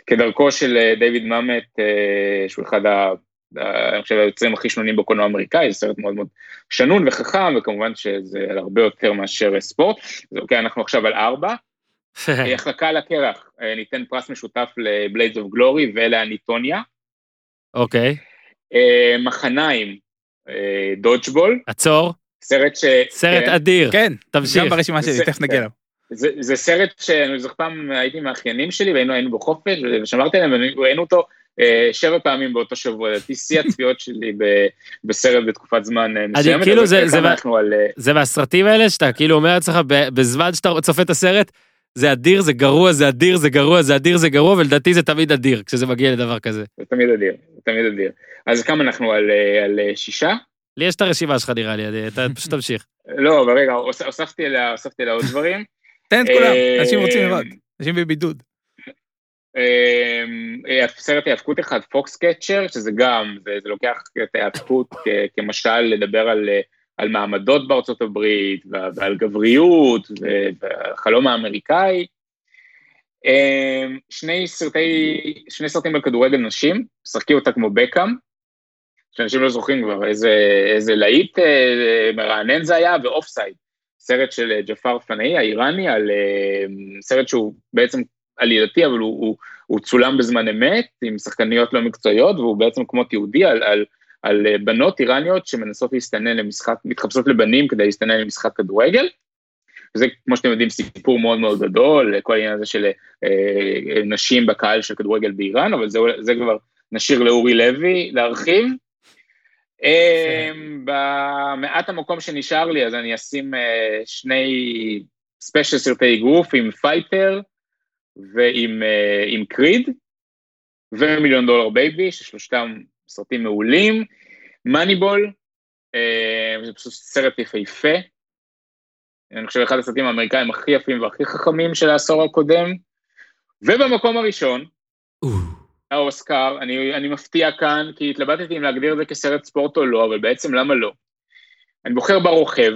וכדרכו של דיוויד מאמט, אה, שהוא אחד ה... ה- אני חושב היוצרים הכי שנונים בקולנוע האמריקאי, זה סרט מאוד מאוד שנון וחכם, וכמובן שזה על הרבה יותר מאשר אה, ספורט. אז אוקיי, אנחנו עכשיו על ארבע. אה, החלקה על הקרח, אה, ניתן פרס משותף ל Blades of Glory ול I, Tonya. אוקיי, אה, מחניים, אה, דודג'בול, עצור, סרט ש... סרט כן, אדיר, כן, תמשיך. גם ברשימה שלי, תכף נגיע אליו. זה, זה סרט שאני זוכר פעם הייתי עם האחיינים שלי והיינו היינו בחופש ושמרתי עליהם וראינו אותו אה, שבע פעמים באותו שבוע, לדעתי שיא הצפיות שלי ב, בסרט בתקופת זמן אה, מסוימת. כאילו אבל זה- זה- אנחנו על... אה, זה מהסרטים האלה שאתה כאילו אומר לעצמך ב- בזמן שאתה צופה את הסרט, זה אדיר, זה גרוע, זה אדיר, זה גרוע, זה אדיר, זה גרוע, ולדעתי זה תמיד אדיר כשזה מגיע לדבר כזה. זה תמיד אדיר, זה תמיד אדיר. אז כמה אנחנו על, אה, על אה, שישה? לי יש את הרשימה שלך נראה לי, אתה פשוט תמשיך. לא, אבל רגע, הוס- הוספתי אליה עוד דברים. תן את כולם, אה, אנשים רוצים לראות, אנשים בבידוד. אמ, אה, סרט היאבקות אחד, פוקס קצ'ר, שזה גם, זה, לוקח את ההיאבקות כ- כמשל לדבר על, אה, על מעמדות בארצות הברית ועל גבריות ו- והחלום האמריקאי. אמ, שני סרטי, שני סרטים על כדורגל נשים, משחקים אותה כמו בקאם, שאנשים לא זוכרים כבר איזה, איזה להיט אה, מרענן זה היה, ו Offside, סרט של אה, ג'פר פנאהי האיראני, על אה, סרט שהוא בעצם עלילתי, אבל הוא, הוא, הוא צולם בזמן אמת, עם שחקניות לא מקצועיות, והוא בעצם כמו תיעודי על, על, על אה, בנות איראניות שמנסות להסתנן למשחק, מתחפשות לבנים כדי להסתנן למשחק כדורגל. וזה, כמו שאתם יודעים, סיפור מאוד מאוד גדול, כל העניין הזה של אה, נשים בקהל של כדורגל באיראן, אבל זה, זה כבר נשאיר לאורי לוי להרחיב. אה, במעט המקום שנשאר לי, אז אני אשים אה, שני ספיישל סרטי אגרוף עם Fighter ועם אה, Creed, ו Million Dollar Baby, ששלושתם סרטים מעולים. Moneyball, אה, זה פשוט סרט יפהפה. אני חושב אחד הסרטים האמריקאים הכי יפים והכי חכמים של העשור הקודם. ובמקום הראשון, האוסקר, אני, אני מפתיע כאן, כי התלבטתי אם להגדיר את זה כסרט ספורט או לא, אבל בעצם למה לא? אני בוחר ברוכב,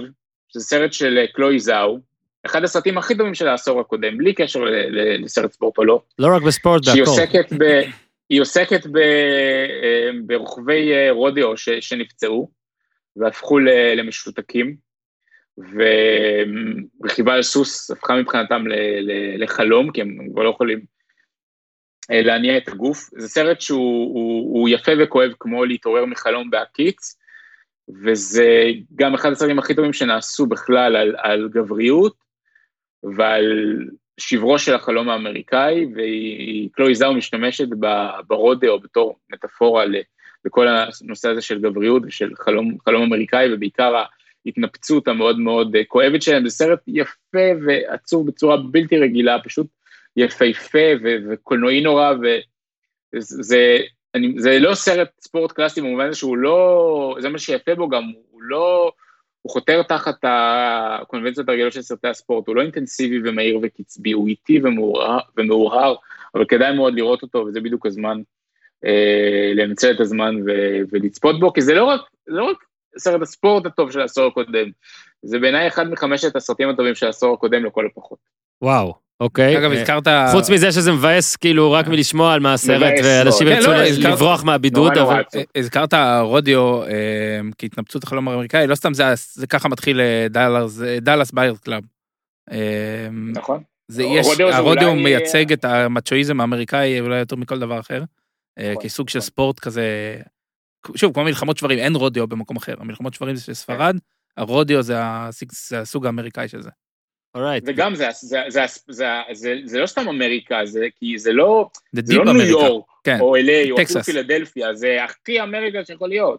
שזה סרט של אה, קלוי זאו, אחד הסרטים הכי טובים של העשור הקודם, בלי קשר ל- ל- לסרט ספורט או לא. לא רק בספורט, שהיא בהכל. עוסקת, ב, היא עוסקת ב, אה, ברוכבי אה, רודיו ש, שנפצעו והפכו ל- למשותקים, ורכיבה על סוס הפכה מבחינתם ל, ל, לחלום, כי הם כבר לא יכולים אה, להניע את הגוף. זה סרט שהוא הוא, הוא יפה וכואב כמו להתעורר מחלום בהקיץ, וזה גם אחד הסרטים הכי טובים שנעשו בכלל על, על גבריות ועל שברו של החלום האמריקאי, וקלוי זאו משתמשת ב- ברודאו בתור מטאפורה לכל הנושא הזה של גבריות ושל חלום, חלום אמריקאי, ובעיקר ההתנפצות המאוד מאוד אה, כואבת שלהם. זה סרט יפה ועצוב בצורה בלתי רגילה, פשוט יפהפה וקולנועי נורא, וזה אני, זה לא סרט ספורט קלאסי במובן הזה שהוא לא, זה מה שיפה בו גם, הוא לא, הוא חותר תחת הקונבנציות הרגילות של סרטי הספורט, הוא לא אינטנסיבי ומהיר וקצבי, הוא איטי ומאוהר, אבל כדאי מאוד לראות אותו, וזה בדיוק הזמן אה, לנצל את הזמן ו, ולצפות בו, כי זה לא רק, לא רק סרט הספורט הטוב של העשור הקודם, זה בעיניי אחד מחמשת הסרטים הטובים של העשור הקודם לכל הפחות. וואו, אוקיי. אגב, אה, הזכרת... חוץ מזה שזה מבאס כאילו רק מלשמוע על מה הסרט, מבאס ואנשים. ירצו כן, לא, הזכרת- לברוח מהבידוד, אבל... עצוב. הזכרת רודיו אה, כהתנפצות החלום האמריקאי, לא סתם זה, זה ככה מתחיל אה, Dallas, אה, Buyers Club. אה, נכון? זה יש, הרודיו מייצג את המצ'ואיזם האמריקאי אולי יותר מכל דבר אחר, אה, נכון, כסוג של. ספורט כזה, שוב, כמו מלחמות שוורים, אין רודיו במקום אחר, המלחמות שוורים זה של ספרד, הרודיו זה הסוג האמריקאי של זה. Alright. וגם זה, זה, זה, זה, זה, זה לא סתם אמריקה, זה, כי זה לא, זה זה לא ניו. יורק, כן. או LA, או אפילו. פילדלפיה, זה הכי אמריקה שיכול להיות.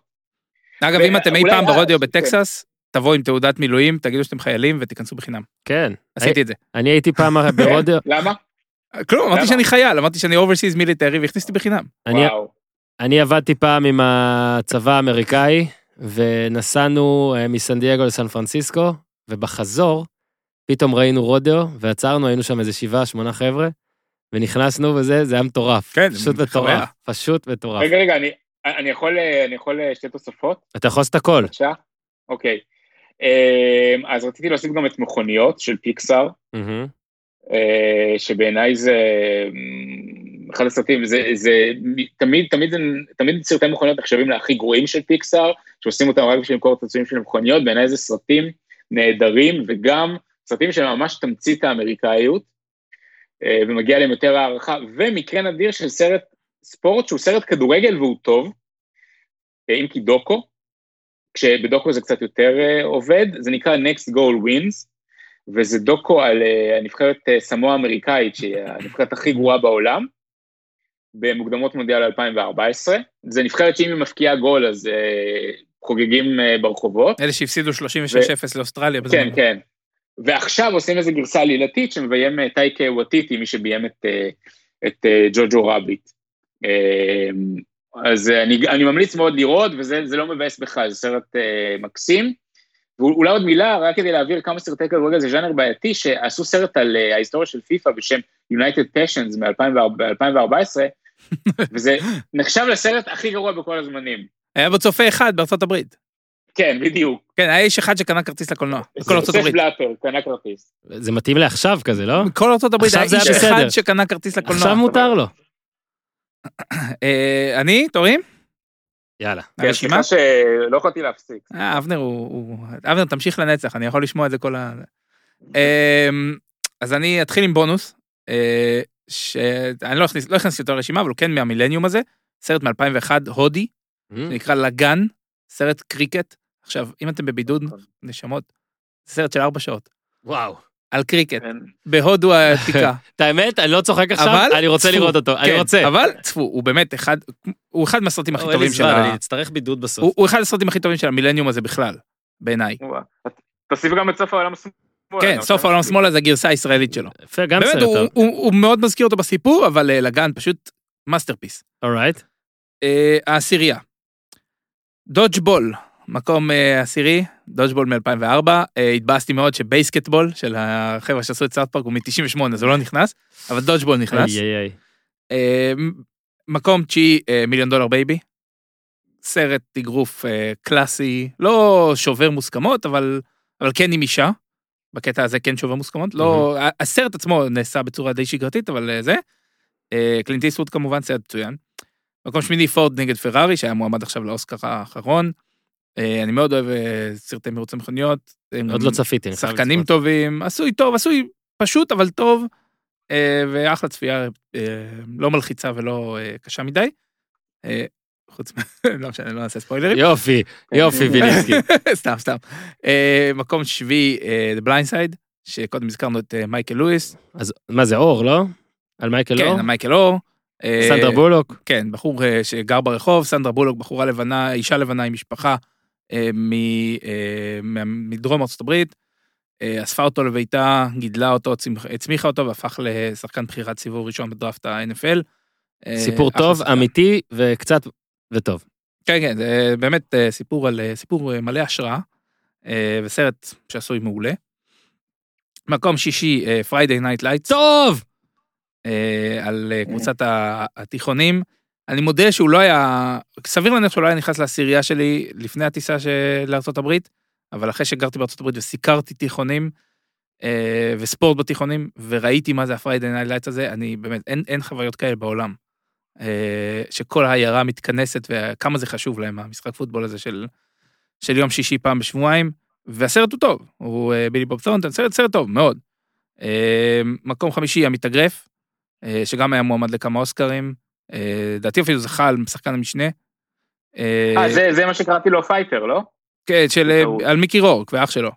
אגב, ו- אם אתם אי פעם אז, ברודיו כן. בטקסס, תבואו עם תעודת מילואים, תגידו שאתם חיילים ותיכנסו בחינם. כן. עשיתי את זה. אני הייתי פעם ברודיו, למה? כלום, אמרתי? שאני חייל, אמרתי שאני overseas military והכניסו אותי בחינם. אני עבדתי פעם עם הצבא האמריקאי, ונסענו אה, מסן דייגו לסן פרנסיסקו, ובחזור, פתאום ראינו רודיו, ועצרנו, היינו שם איזה שבעה, שמונה חבר'ה, ונכנסנו וזה, זה היה מטורף. כן, פשוט. מטורף. פשוט מטורף. רגע, רגע, אני, אני יכול, אני יכול שתי תוספות? אתה יכול לעשות הכל. בבקשה? אוקיי. אמ, אז רציתי להוסיף גם את מכוניות של פיקסאר. אה, שבעיניי זה אמ, אחד הסרטים, זה, זה תמיד, תמיד, תמיד סרטי מכוניות נחשבים להכי גרועים של פיקסאר, שעושים אותם רק בשביל למכור את הצועים של מכוניות, בעיניי זה סרטים נהדרים, וגם סרטים של ממש תמצית האמריקאיות, אה, ומגיע להם יותר הערכה, ומקרה נדיר של סרט ספורט שהוא סרט כדורגל והוא טוב, אה, אם כי דוקו, כשבדוקו זה קצת יותר אה, עובד, זה נקרא Next Goal Wins, וזה דוקו על הנבחרת אה, סמואה האמריקאית, שהיא הנבחרת הכי גרועה בעולם, במוקדמות מונדיאל 2014. זה נבחרת שאם היא מפקיעה גול אז חוגגים ברחובות. אלה שהפסידו 36-0 לאוסטרליה בזמן. כן, כן. ועכשיו עושים איזו גרסה עלילתית שמביים אה, טייקה וואטיטי, מי שביים את, אה, את אה, ג'וג'ו רביט. אה, אז אני, אני ממליץ מאוד לראות, וזה זה לא מבאס בכלל, זה סרט מקסים. ואולי עוד מילה, רק כדי להעביר כמה סרטי כדורגל, זה ז'אנר בעייתי, שעשו סרט על ההיסטוריה של פיפא בשם United Passions מ-2014, וזה נחשב לסרט הכי גרוע בכל הזמנים. היה בו צופה אחד בארצות הברית. כן, בדיוק. כן, היה איש אחד שקנה כרטיס לקולנוע. בכל ארצות יוסף הברית. קנה כרטיס. זה מתאים לעכשיו כזה, לא? בכל ארצות הברית היה איש אחד. שקנה כרטיס לקולנוע. עכשיו מותר לו. אה, אני, תורים? יאללה. כן, הרשימה? סליחה שלא יכולתי להפסיק. אה, אבנר הוא... אבנר, תמשיך לנצח, אני יכול לשמוע את זה כל ה... אמ, אז אני אתחיל עם בונוס, אה, שאני לא אכניס לא אכניס אותו לרשימה, אבל הוא כן מהמילניום הזה, סרט מ-2001, הודי, מהמם. נקרא לגן, סרט קריקט. עכשיו, אם אתם בבידוד, נשמות, סרט של ארבע שעות, וואו. על קריקט, כן. בהודו העתיקה. את האמת, אני לא צוחק עכשיו. אני רוצה לראות אותו, אני כן, רוצה. אבל צפו, הוא באמת אחד, הוא אחד מהסרטים הכי טובים של ה... אני אצטרך בידוד בסוף. הוא אחד הסרטים הכי טובים של המילניום הזה בכלל, בעיניי. וואו. תוסיף גם את סוף העולם השמאלה. כן, סוף העולם שמאלה זה הגרסה הישראלית שלו. יפה, גם באמת, סרט הוא- טוב. הוא הוא מאוד מזכיר אותו בסיפור, אבל אה, לגן פשוט Masterpiece. Alright. אה, העשירייה. Dodgeball, מקום אה, עשירי, Dodgeball מ-2004. התבאסתי מאוד ש BASEketball של החבר'ה שעשו את South Park הוא מ-98, זה לא נכנס, אבל Dodgeball נכנס. אה, מקום תשיעי, אה, Million Dollar Baby. סרט אגרוף אה, קלאסי, לא שובר מוסכמות, אבל, אבל כן עם אישה. בקטע הזה כן שובר מוסכמות. לא, הסרט עצמו נעשה בצורה די שגרתית, אבל אה, זה. אה, קלינט איסווד כמובן סרט מצוין. מקום שמיני פורד נגד פרארי, שהיה מועמד עכשיו לאוסקר האחרון. אה, אני מאוד אוהב אה, סרטי מרוצי מכוניות. הם עוד לא צפיתי. שחקנים. טובים, עשוי טוב, עשוי פשוט אבל טוב, אה, ואחלה צפייה, לא מלחיצה ולא קשה מדי. חוץ מ... לא משנה, לא נעשה ספוילרים. יופי, יופי וילינסקי. סתם, סתם. מקום שביעי, The Blind Side, שקודם הזכרנו את מייקל לואיס. אז מה זה אור, לא? על מייקל אור? כן, מייקל אור. סנדרה בולוק? כן, בחור שגר ברחוב, סנדרה בולוק, בחורה לבנה, אישה לבנה עם משפחה מדרום ארצות הברית. אה, אספה אותו לביתה, גידלה אותו, הצמיחה אותו והפך לשחקן בחירת סיבוב ראשון בדראפט ה-NFL. אה, סיפור טוב. אמיתי וקצת וטוב. כן, כן, זה באמת אה, סיפור על, אה, סיפור אה, מלא השראה, אה, וסרט שעשוי מעולה. מקום שישי, Friday Night Lights, טוב! על אה, קבוצת התיכונים. אני מודה שהוא לא היה, סביר להניח שהוא לא היה נכנס לעשירייה שלי לפני הטיסה של- הברית, אבל אחרי שגרתי הברית וסיקרתי תיכונים אה, וספורט בתיכונים, וראיתי מה זה ה Friday Night Lights הזה, אני באמת, אין, אין חוויות כאלה בעולם. אה, שכל העיירה מתכנסת וכמה זה חשוב להם, המשחק פוטבול הזה של, של יום שישי פעם בשבועיים, והסרט הוא טוב, הוא אה, בילי בוב תורנטון, סרט, סרט טוב, מאוד. אה, מקום חמישי, המתאגרף, אה, שגם היה מועמד לכמה אוסקרים, לדעתי אפילו זכה על שחקן המשנה. אה, אה, זה- זה מה שקראתי לו Fighter, לא? כן, של, אה. על מיקי רורק ואח שלו.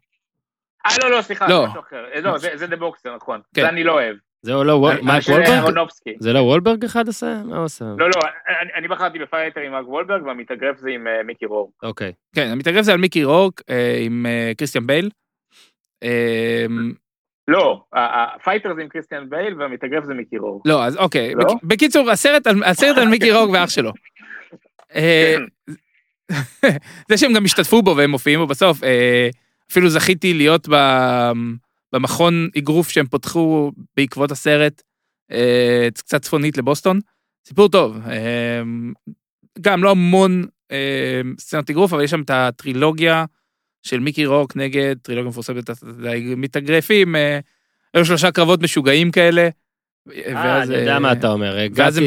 אה, לא, לא, סליחה, לא. זה משהו אחר. אה, לא, זה- זה The Boxer, נכון. כן. זה אני לא אוהב. זה לא וול- מייק וולברג? זה לא וולברג אחד עושה? מה הוא עושה? לא, לא, אני- אני בחרתי ב Fighter עם מרק וולברג, והמתאגרף זה עם אה, מיקי רור. אוקיי. כן, המתאגרף זה על מיקי רורק אה, עם אה, קריסטיאן בייל. לא, ה Fighter זה עם קריסטיאן בייל, והמתאגרף זה מיקי רורק. לא, אז אוקיי. לא? בק- בקיצור, הסרט על- הסרט על מיקי רורק ואח שלו. אה, זה שהם גם השתתפו בו והם מופיעים בו בסוף, אה, אפילו זכיתי להיות במכון אגרוף שהם פותחו בעקבות הסרט, אה, קצת צפונית לבוסטון. סיפור טוב. גם לא המון סצנות אגרוף, אבל יש שם את הטרילוגיה של מיקי רוק נגד, טרילוגיה מפורסמת, מתאגרפים, אה, היו שלושה קרבות משוגעים כאלה. אה, אני יודע אה, מה אתה אומר.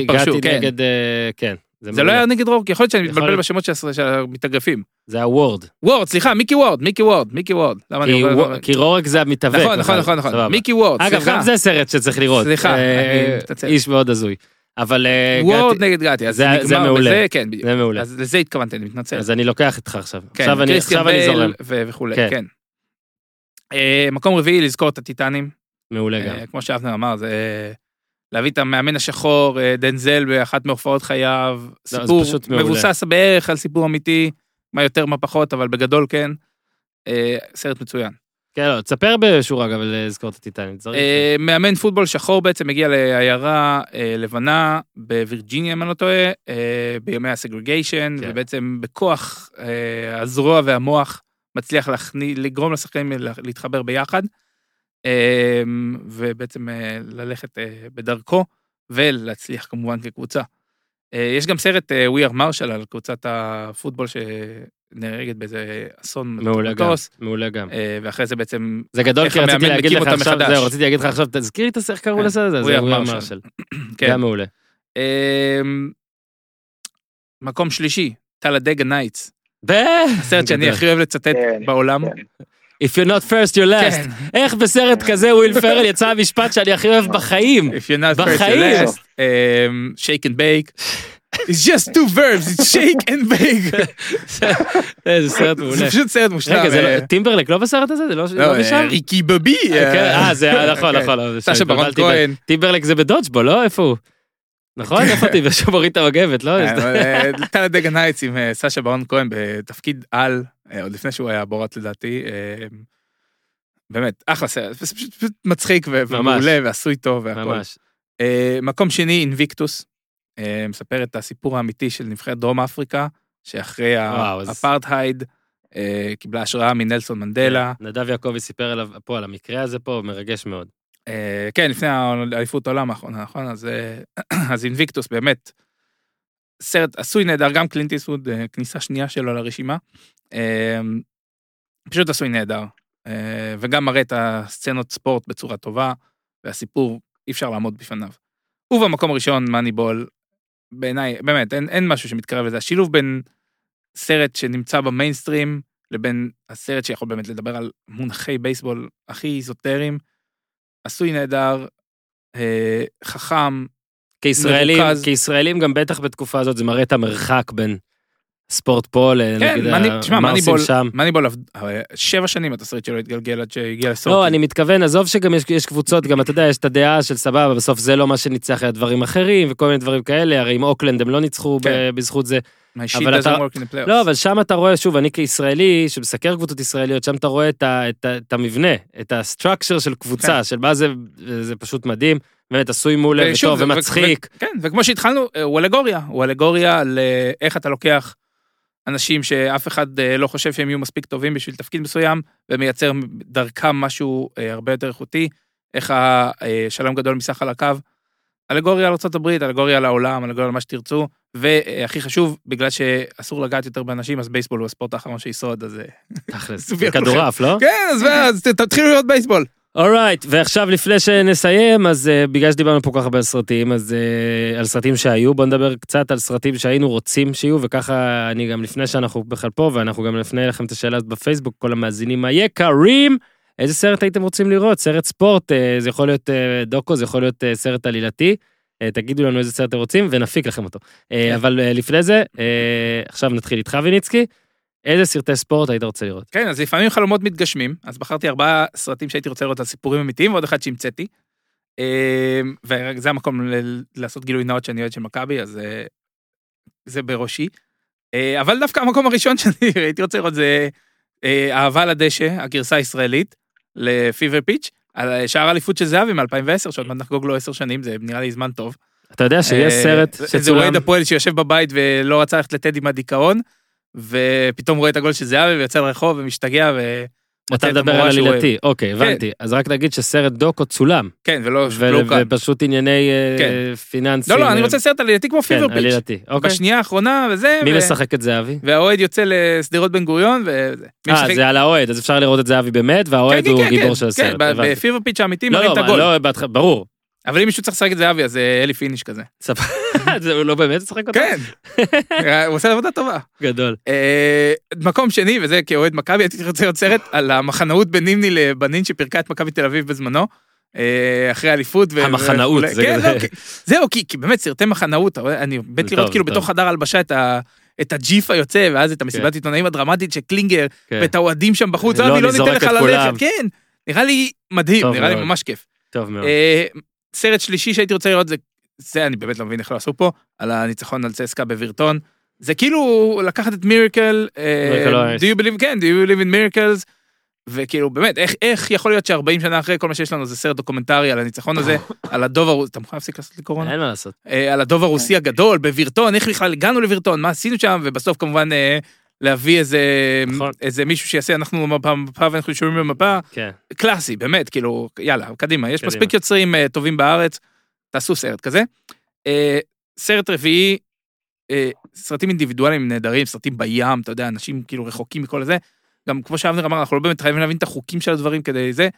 פרשו, גתי כן. נגד... אה, כן. זה לא. היה נגד רוק, יכול להיות שאני מתבלבל. בשמות של- המתאגרפים. זה הוורד. וורד, סליחה, מיקי וורד, מיקי וורד, מיקי וורד. כי רורק זה המתאבק. נכון, נכון. נכון, נכון. מיקי וורד, אגב, סליחה. גם זה סרט שצריך לראות. סליחה, אה, אני מתנצל. איש מאוד הזוי. אבל אה, וורד נגד גתי, אז זה- מעולה. בזה, כן, בדיוק. זה מעולה. אז לזה התכוונתי, אני מתנצל. אז אני לוקח איתך עכשיו. כן, עכשיו אני עכשיו זורם. ו- וכולי, כן. כן. אה, מקום רביעי, לזכור את הטיטנים. מעולה גם. אה, כמו שאבנר אמר, זה להביא את המאמן השחור, אה, דנזל, באחת מהופעות חייו. זה סיפור. מבוסס בערך על סיפור אמיתי, מה יותר מה פחות, אבל בגדול כן. אה, סרט מצוין. כן, לא, תספר בשורה גם לזכור את הטיטנים. צריך. אה, מאמן פוטבול שחור בעצם הגיע לעיירה אה, לבנה בווירג'יניה, אם אני לא טועה, אה, בימי הסגרגיישן, כן. ובעצם בכוח אה, הזרוע והמוח מצליח לגרום לשחקנים לה- להתחבר ביחד, אה, ובעצם אה, ללכת אה, בדרכו, ולהצליח כמובן כקבוצה. אה, יש גם סרט אה, We are Marshall על קבוצת הפוטבול שנהרגת באיזה אסון מעולה גם. מטוס, מעולה גם. אה, ואחרי זה בעצם זה גדול כי רציתי להגיד לך עכשיו. זהו, רציתי להגיד לך עכשיו, תזכיר לי את הסרט, איך קראו כן. לסרט הזה? We זה Marshall. מרשל. כן. גם מעולה. אמ, מקום שלישי, Talladega Nights, הסרט שאני. הכי אוהב לצטט כן, בעולם. If you're not first, you're last. איך בסרט כזה וויל פרל יצא המשפט שאני הכי אוהב בחיים? If you're not first, you're last. אמ, shake and bake. It's just two verbs, it's shake and bake. איזה סרט זה מעולה. פשוט סרט מושלם. רגע, זה אה, לא- טימברלק לא בסרט הזה? זה לא לא, לא אה, משם? ריקי בבי. כן, אה, זה נכון, כן. נכון. לא, סשה ברון כהן. טימברלק זה ב Dodgeball, לא? איפה הוא? נכון? איפה טימברלק? שהוא מוריד את המגבת, לא? אה, Talladega Nights עם אה, סשה ברון כהן בתפקיד על, אה, עוד לפני שהוא היה בורת לדעתי. אה, באמת, אחלה סרט, זה פשוט מצחיק. ומעולה ועשוי טוב והכל. ממש. אה, מקום שני, אינביקטוס, אה, מספר את הסיפור האמיתי של נבחרת דרום אפריקה, שאחרי וואו, אז- האפרטהייד אה, קיבלה השראה מנלסון מנדלה. נדב יעקבי סיפר עליו פה, על המקרה הזה פה, מרגש מאוד. אה, כן, לפני האליפות העולם האחרונה, נכון? אז, אה, אז אינביקטוס באמת, סרט עשוי נהדר, גם קלינט איסווד, אה, כניסה שנייה שלו לרשימה. אה, פשוט עשוי נהדר. אה, וגם מראה את הסצנות ספורט בצורה טובה, והסיפור, אי אפשר לעמוד בפניו. ובמקום הראשון, מאניבול, בעיניי, באמת, אין, אין משהו שמתקרב לזה. השילוב בין סרט שנמצא במיינסטרים, לבין הסרט שיכול באמת לדבר על מונחי בייסבול הכי איזוטריים, עשוי נהדר, אה, חכם, כישראלים, מרוכז. כישראלים גם בטח בתקופה הזאת זה מראה את המרחק בין ספורט פה כן, לנגיד Money- תשמע, מה עושים Moneyball, שם. Moneyball עבד, אה, שבע שנים התסריט שלו התגלגל עד שהגיע לסורקין. לא, אני מתכוון, עזוב שגם יש, יש קבוצות, גם אתה יודע, יש את הדעה של סבבה, בסוף זה לא מה שניצח, היה דברים אחרים וכל מיני דברים כאלה, הרי עם אוקלנד הם לא ניצחו כן. ב- בזכות זה. אבל אתה-. לא, אבל שם אתה רואה, שוב, אני כישראלי, שמסקר קבוצות ישראליות, שם אתה רואה את, ה, את, ה, את המבנה, את ה structure של קבוצה, כן. של מה זה, זה פשוט מדהים, באמת עשוי מעולה וטוב ומצחיק. כן, וכמו שהתחלנו, אה, הוא אלגוריה, הוא אלגוריה לאיך אתה לוקח אנשים שאף אחד אה, לא חושב שהם יהיו מספיק טובים בשביל תפקיד מסוים, ומייצר דרכם משהו אה, הרבה יותר איכותי, איך השלום גדול מסך על הקו. אלגוריה על ארה"ב, אלגוריה על העולם, אלגוריה על מה שתרצו, והכי חשוב, בגלל שאסור לגעת יותר באנשים, אז בייסבול הוא הספורט האחרון שישרוד, אז... אה, תכלס, כדורעף, לא? כן, אז תתחילו לראות בייסבול. אורייט, ועכשיו לפני שנסיים, אז uh, בגלל שדיברנו פה כל כך הרבה על סרטים, אז uh, על סרטים שהיו, בוא נדבר קצת על סרטים שהיינו רוצים שיהיו, וככה אני גם לפני שאנחנו בכלל פה, ואנחנו גם נפנה לכם את השאלה הזאת בפייסבוק, כל המאזינים היקרים, איזה סרט הייתם רוצים לראות? סרט ספורט, uh, זה יכול להיות uh, דוקו, זה יכול להיות uh, סרט עלילתי. Uh, תגידו לנו איזה סרט אתם רוצים ונפיק לכם אותו. Uh, אבל uh, לפני זה, uh, עכשיו נתחיל איתך ויניצקי, איזה סרטי ספורט היית רוצה לראות? כן, אז לפעמים חלומות מתגשמים, אז בחרתי ארבעה סרטים שהייתי רוצה לראות על סיפורים אמיתיים, ועוד אחד שהמצאתי. אה, וזה המקום לעשות גילוי נאות שאני אוהד של מכבי, אז אה, זה בראשי. אה, אבל דווקא המקום הראשון שאני הייתי רוצה לראות זה אה, אהבה לדשא, הגרסה הישראלית, לפיבר פיץ', על שער אליפות של זהבי מ-2010, שעוד מעט נחגוג לו עשר שנים, זה נראה לי זמן טוב. אתה יודע שיש סרט זה- זה שצולם, אוהד הפועל שיושב בבית ולא רצה ללכת לטדי מהדיכאון, ופתאום רואה את הגול של זהבי ויוצא לרחוב ומשתגע ומוצא אתה את מדבר על. עלילתי, אוקיי, הבנתי. אז רק נגיד שסרט דוקו צולם, כן, ולא ו- לא כאן. ופשוט ענייני אה, כן. פיננסים. לא, לא, אני אה, רוצה סרט עלילתי כמו כן, פיבר פיץ'. עלילתי, אוקיי. בשנייה האחרונה וזה, מי ו- משחק את זהבי? והאוהד יוצא לשדרות בן גוריון וזה. מי אה, זה על האוהד, אז אפשר לראות את זהבי באמת, והאוהד כן, הוא כן, גיבור כן, של כן, הסרט. ב- הבנתי. בפיבר פיץ' האמיתי לא, מראים את לא, הגול. לא, בהתחלה- ברור. אבל אם מישהו צריך לשחק את זהבי אז זה אלי פיניש כזה. סבבה. זה הוא לא באמת משחק אותו? כן, הוא עושה עבודה טובה. גדול. אה, מקום שני, וזה כאוהד מכבי, הייתי רוצה לראות סרט על המחנאות בין נימני לבנין שפירקה את מכבי תל אביב בזמנו. אה, אחרי האליפות. ו- המחנאות, כן. לא, זהו, כי באמת סרטי מחנאות, אני מת לראות כאילו בתוך. חדר הלבשה את ה... את הג'יף היוצא, ואז את המסיבת עיתונאים הדרמטית של קלינגר, כן. ואת האוהדים שם בחוץ, לא, אבי, לא אני ניתן לך. ללכת, כן, נראה לי מדהים, נראה לי. ממש כיף. טוב מאוד. אה, סרט שלישי שהייתי רוצה לראות זה, זה אני באמת לא מבין איך לא עשו פה, על הניצחון על צסקה בווירטון. זה כאילו לקחת את on Ice. do you believe, כן, do you believe in miracles, וכאילו באמת, איך, איך יכול להיות ש-40 שנה אחרי כל מה שיש לנו זה סרט דוקומנטרי על הניצחון הזה, על הדוב הרוסי, אתה מוכן להפסיק לעשות לי קורונה? אין מה לעשות. אה, על הדוב הרוסי הגדול בווירטון, איך בכלל הגענו לווירטון, מה עשינו שם, ובסוף כמובן אה, להביא איזה, נכון. איזה מישהו שיעשה אנחנו במפה במפה ואנחנו שומעים במפה, כן. קלאסי, באמת, כאילו, יאללה, קדימה, יש קדימה. מספיק יוצרים אה, טובים בארץ, תעשו סרט כזה. אה, סרט רביעי, אה, סרטים אינדיבידואליים נהדרים, סרטים בים, אתה יודע, אנשים כאילו רחוקים מכל זה. גם כמו שאבנר אמר, אנחנו לא באמת חייבים להבין את החוקים של הדברים כדי זה.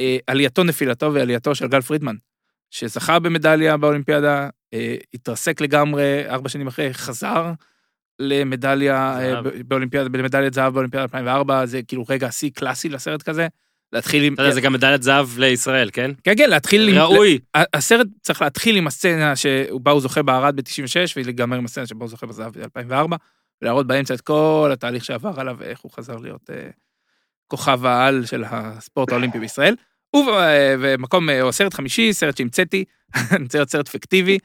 אה, עלייתו, נפילתו ועלייתו של גל פרידמן, שזכה במדליה באולימפיאדה, אה, התרסק לגמרי, ארבע שנים אחרי, חזר למדליה, אה, באולימפיאדה, במדליית זהב באולימפיאדה 2004, זה כאילו רגע שיא קלאסי לסרט כזה. להתחיל עם... אתה יודע, זה גם מדליית זהב לישראל, כן? כן, כן, להתחיל עם... ראוי. הסרט צריך להתחיל עם הסצנה שבה הוא זוכה בערד ב-96, ולהיגמר עם הסצנה שבה הוא זוכה בזהב ב-2004, ולהראות באמצע את כל התהליך שעבר עליו ואיך הוא חזר להיות אה, כוכב העל של הספורט האולימפי בישראל. אה, ומקום, או סרט חמישי, סרט שהמצאתי, אני רוצה להיות סרט פיקטיבי,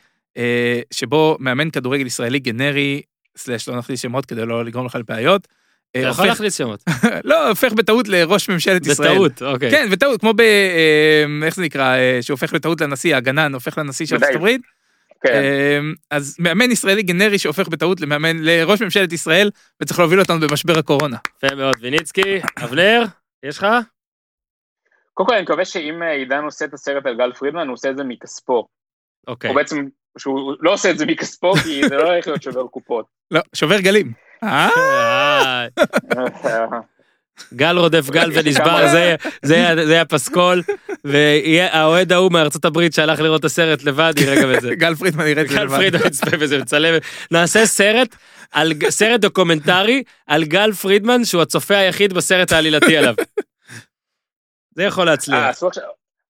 שבו מאמן כדורגל ישראלי גנרי, סלאש לא נכניס שמות כדי לא לגרום לך לבעיות. אתה יכול להכניס שמות. לא, הופך בטעות לראש ממשלת ישראל. בטעות, אוקיי. כן, בטעות, כמו ב... אה, איך זה נקרא? אה, שהופך בטעות לנשיא, הגנן הופך לנשיא של. ארצות הברית. כן. אה, אז מאמן ישראלי גנרי שהופך בטעות למאמן, לראש ממשלת ישראל, וצריך להוביל אותנו במשבר הקורונה. יפה מאוד. ויניצקי, אבנר, יש לך? קודם כל אני מקווה שאם עידן עושה את הסרט על גל פרידמן, הוא עושה את זה מכספו. אוקיי. או בעצם, שהוא לא עושה את זה מכספו, כי זה לא הולך להיות שובר קופות. לא, שובר גלים. אה? אה, גל רודף גל ונשבר, זה- זה זה הפסקול, והאוהד ההוא מארצות הברית שהלך לראות את הסרט לבד, יראה גם את זה. גל פרידמן יראה את זה גל לבד. פרידמן יצפה בזה, מצלם, נעשה סרט, על, סרט דוקומנטרי על גל פרידמן, שהוא הצופה היחיד בסרט העלילתי עליו. זה יכול אה, להצליח.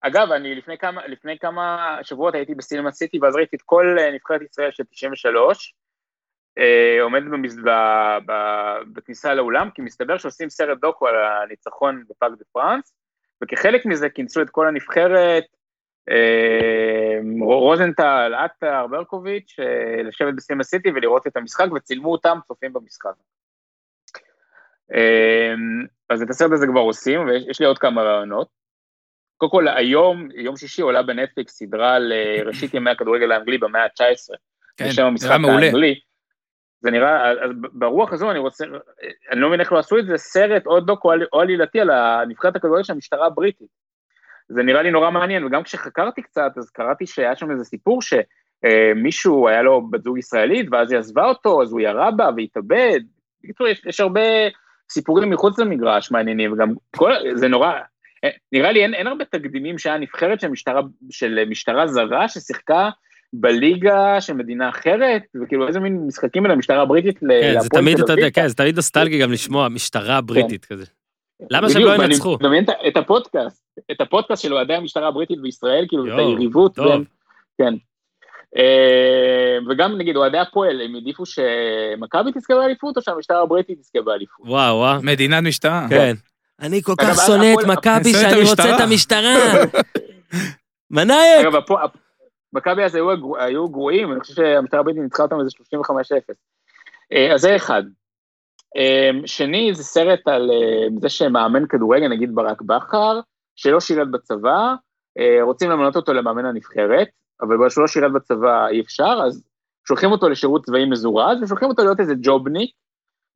אגב, אני לפני כמה, לפני כמה שבועות הייתי בסינמה סיטי, ואז ראיתי את כל אה, נבחרת ישראל של 93, אה, עומד במס... ב... ב... בכניסה לאולם, כי מסתבר שעושים סרט דוקו על הניצחון בפארק דה פרנס, וכחלק מזה כינסו את כל הנבחרת, אה, רוזנטל, עטר, ברקוביץ', אה, לשבת בסינמה סיטי ולראות את המשחק, וצילמו אותם צופים במשחק. אה, אז את הסרט הזה כבר עושים, ויש לי עוד כמה רעיונות. קודם כל, היום, יום שישי עולה בנטפליקס סדרה על אה, ראשית ימי הכדורגל האנגלי במאה ה-19. כן, בשם המשחק נראה מעולה. האנגלי. זה נראה, אז ברוח הזו אני רוצה, אני לא מבין איך לא עשו את זה, סרט או דוקו או עלילתי על הנבחרת הכדורגל של המשטרה הבריטית. זה נראה לי נורא מעניין, וגם כשחקרתי קצת, אז קראתי שהיה שם איזה סיפור שמישהו, היה לו בת זוג ישראלית, ואז היא עזבה אותו, אז הוא ירה בה והתאבד. בקיצור, יש, יש הרבה סיפורים מחוץ למגרש מעניינים, וגם כל, זה נורא, נראה לי אין, אין הרבה תקדימים שהיה נבחרת של משטרה, של משטרה זרה ששיחקה בליגה של מדינה אחרת, וכאילו איזה מין משחקים אלה, המשטרה הבריטית כן, זה להפועל תמיד, אתה. יודע, כן, זה תמיד נוסטלגי גם לשמוע משטרה בריטית כזה. למה שהם לא ינצחו? מדמיין את- את הפודקאסט, את הפודקאסט של אוהדי המשטרה הבריטית בישראל, כאילו, את יואו, היריבות טוב. בין, כן. אה, וגם נגיד אוהדי הפועל, הם העדיפו שמכבי תזכה באליפות, או שהמשטרה הבריטית תזכה באליפות. וואו, וואו. מדינת משטרה. כן. אני כל כך שונא את מכבי שאני רוצה את המשטרה. מנאייק! אגב, מכבי אז היו גרועים, אני חושב שהמשטרה הבריטית ניצחה אותם איזה 35-0. אה, אז זה אחד. אה, שני, זה סרט על אה, זה שמאמן כדורגל, נגיד ברק בכר, שלא שירת בצבא, רוצים למנות אותו למאמן הנבחרת, אבל בגלל שהוא לא שירת בצבא אי אפשר, אז שולחים אותו לשירות צבאי מזורז, ושולחים אותו להיות איזה ג'ובניק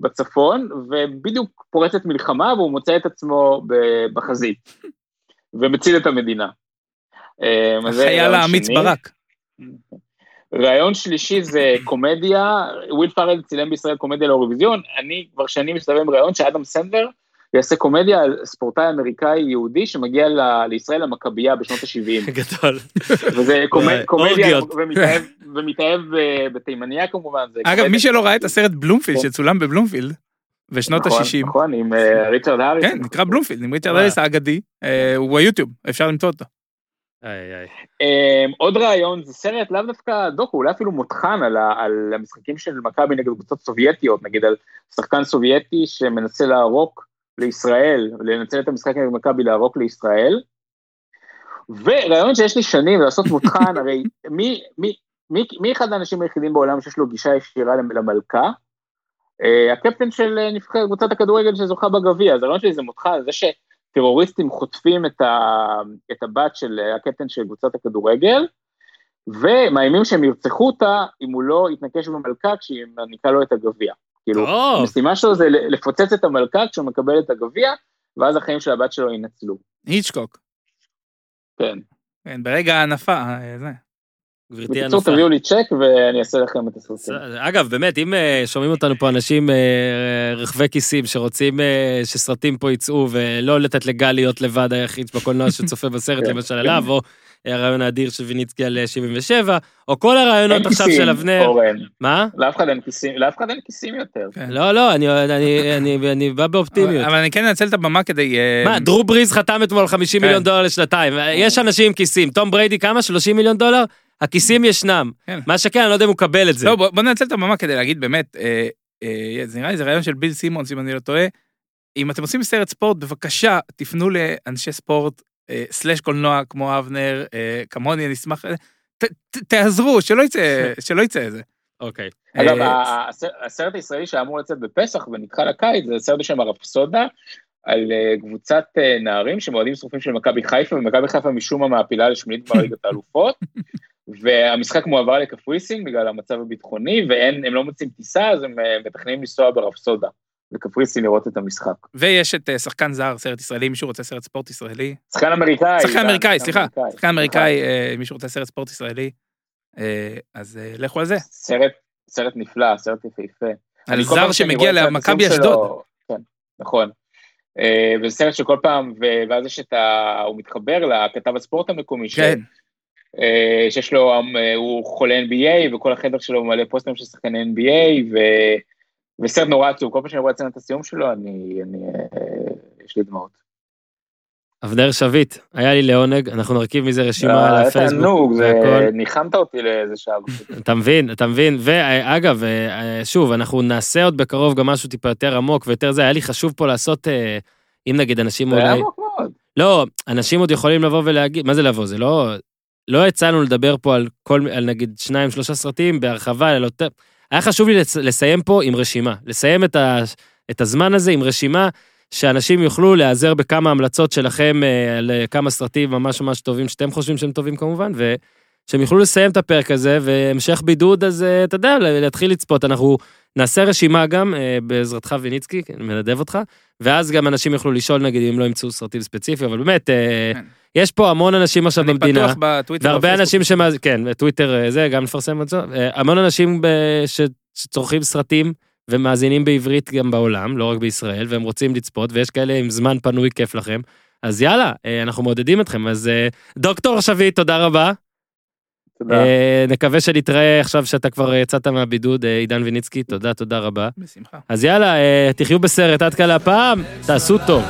בצפון, ובדיוק פורצת מלחמה, והוא מוצא את עצמו בחזית, ומציל את המדינה. זה החייל האמיץ. ברק. רעיון שלישי זה קומדיה, וויל פארל צילם בישראל קומדיה לאירוויזיון, אני כבר שנים מסתובב עם רעיון שאדם סנדלר יעשה קומדיה על ספורטאי אמריקאי יהודי שמגיע ל- לישראל למכבייה בשנות ה-70, גדול. וזה וואי, קומדיה. ומתאהב- ב- בתימניה כמובן. זה אגב, מי שלא ראה את הסרט בלומפילד כן. שצולם בבלומפילד בשנות נכון, ה-60, נכון, עם אה, ריצ'רד האריס. כן, נקרא בלומפילד, עם ריצ'רד וואי. אריס האגדי, אה, הוא ביוטיוב, אפשר למצוא אותו. אמ, עוד רעיון זה סרט לאו דווקא דוקו, אולי אפילו מותחן על המשחקים של מכבי נגד קבוצות סובייטיות, נגיד על שחקן סובייטי שמנסה לערוק לישראל, לנצל את המשחק נגד מכבי לערוק לישראל. ורעיון שיש לי שנים לעשות מותחן, הרי מי, מי, מי, מי אחד האנשים היחידים בעולם שיש לו גישה ישירה למ- למלכה? אה, הקפטן של אה, נבחרת קבוצת הכדורגל שזוכה בגביע, אז הרעיון שלי זה מותחן, זה ש... טרוריסטים חוטפים את, ה, את הבת של הקפטן של קבוצת הכדורגל, ומאיימים שהם ירצחו אותה אם הוא לא יתנקש במלכה כשהיא מעניקה לו את הגביע. כאילו. המשימה שלו זה לפוצץ את המלכה כשהוא מקבל את הגביע, ואז החיים של הבת שלו ינצלו. היצ'קוק. כן. כן, ברגע ההנפה, אה, זה. גברתי בקיצור, הנופה. תביאו לי צ'ק ואני אעשה לכם את הסרטים. אגב, באמת, אם אה, שומעים אותנו פה אנשים אה, רחבי כיסים שרוצים שסרטים פה יצאו ולא לתת לגל להיות לבד היחיד בקולנוע שצופה בסרט, כן. למשל עליו, או אה, הרעיון האדיר של ויניצקי על אה, 77, או כל הרעיונות אין עכשיו כיסים, של אבנר. אורן. מה? לאף אחד אין כיסים, לאף אחד אין כיסים יותר. כן. לא, לא, אני- אני- אני אני בא באופטימיות. אבל אני כן אנצל את הבמה כדי... אה, מה, דרו בריז חתם אתמול 50 כן. מיליון דולר לשנתיים. יש אנשים עם כיסים. תום בריידי כמה? 30 מיליון דולר? הכיסים ישנם. כן. מה שכן, אני לא יודע אם הוא מקבל את זה. לא, בוא בוא ננצל את הבמה כדי להגיד באמת, אה, אה, זה נראה לי זה רעיון של ביל סימונס, אם אני לא טועה. אם אתם עושים סרט ספורט, בבקשה, תפנו לאנשי ספורט, אה, סלאש קולנוע כמו אבנר, אה, כמוני, אני אשמח... אה, תעזרו, שלא יצא, שלא יצא איזה. אוקיי. אגב, אה, הסרט- הישראלי שאמור לצאת בפסח ונדחה לקיץ, זה סרט בשם הרפסודה, על אה, קבוצת אה, נערים שמועדים שרופים של מכבי חיפה, ומכבי חיפה משום מה מעפילה לשמינית ליגת האלופות, והמשחק מועבר לקפריסין בגלל המצב הביטחוני, והם לא מוצאים טיסה, אז הם אה, מתכננים לנסוע ברפסודה, לקפריסין לראות את המשחק. ויש את אה, שחקן זר, סרט ישראלי, מישהו רוצה סרט ספורט ישראלי? שחקן אמריקאי. שחקן גם, אמריקאי, סליחה. שחקן אמריקאי. אה, מישהו רוצה סרט ספורט ישראלי? אה, אז לכו על זה. סרט, סרט נפלא, סרט יפהפה. על זר שמגיע למכבי אשדוד. כן, נכון. וזה סרט שכל פעם, ואז יש את ה... הוא מתחבר לכתב הספורט המקומי, כן. שיש לו, הוא חולה NBA, וכל החדר שלו מלא פוסטרים של שחקני NBA, ו... וסרט נורא עצוב, כל פעם שאני רואה את הסיום שלו, אני, אני, יש לי דמעות. אבנר שביט, היה לי לעונג, אנחנו נרכיב מזה רשימה על הפייסבוק. היה תענוג, ניחמת אותי לאיזה שעה. אתה מבין, אתה מבין, ואגב, אה, שוב, אנחנו נעשה עוד בקרוב גם משהו טיפה יותר עמוק ויותר זה, היה לי חשוב פה לעשות, אה, אם נגיד אנשים אולי... זה היה עמוק מאוד. לא, אנשים עוד יכולים לבוא ולהגיד, מה זה לבוא? זה לא... לא יצאנו לדבר פה על כל, על נגיד שניים, שלושה סרטים בהרחבה, על יותר... היה חשוב לי לסיים פה עם רשימה, לסיים את, ה, את הזמן הזה עם רשימה שאנשים יוכלו להיעזר בכמה המלצות שלכם אה, על אה, כמה סרטים ממש ממש טובים שאתם חושבים שהם טובים כמובן, ושהם יוכלו לסיים את הפרק הזה, והמשך בידוד, אז אה, אתה יודע, להתחיל לצפות. אנחנו נעשה רשימה גם בעזרתך ויניצקי, אני מנדב אותך, ואז גם אנשים יוכלו לשאול נגיד אם לא ימצאו סרטים ספציפיים, אבל באמת, כן. יש פה המון אנשים עכשיו במדינה. אני פתוח בטוויטר. והרבה אנשים שמאז, כן, בטוויטר זה, גם נפרסם את זה, המון אנשים שצורכים סרטים. ומאזינים בעברית גם בעולם, לא רק בישראל, והם רוצים לצפות, ויש כאלה עם זמן פנוי כיף לכם. אז יאללה, אה, אנחנו מעודדים אתכם. אז אה, דוקטור שביט, תודה רבה. תודה. אה, נקווה שנתראה עכשיו שאתה כבר יצאת מהבידוד, עידן ויניצקי, תודה, תודה רבה. בשמחה. אז יאללה, תחיו בסרט עד כאן הפעם, תעשו טוב.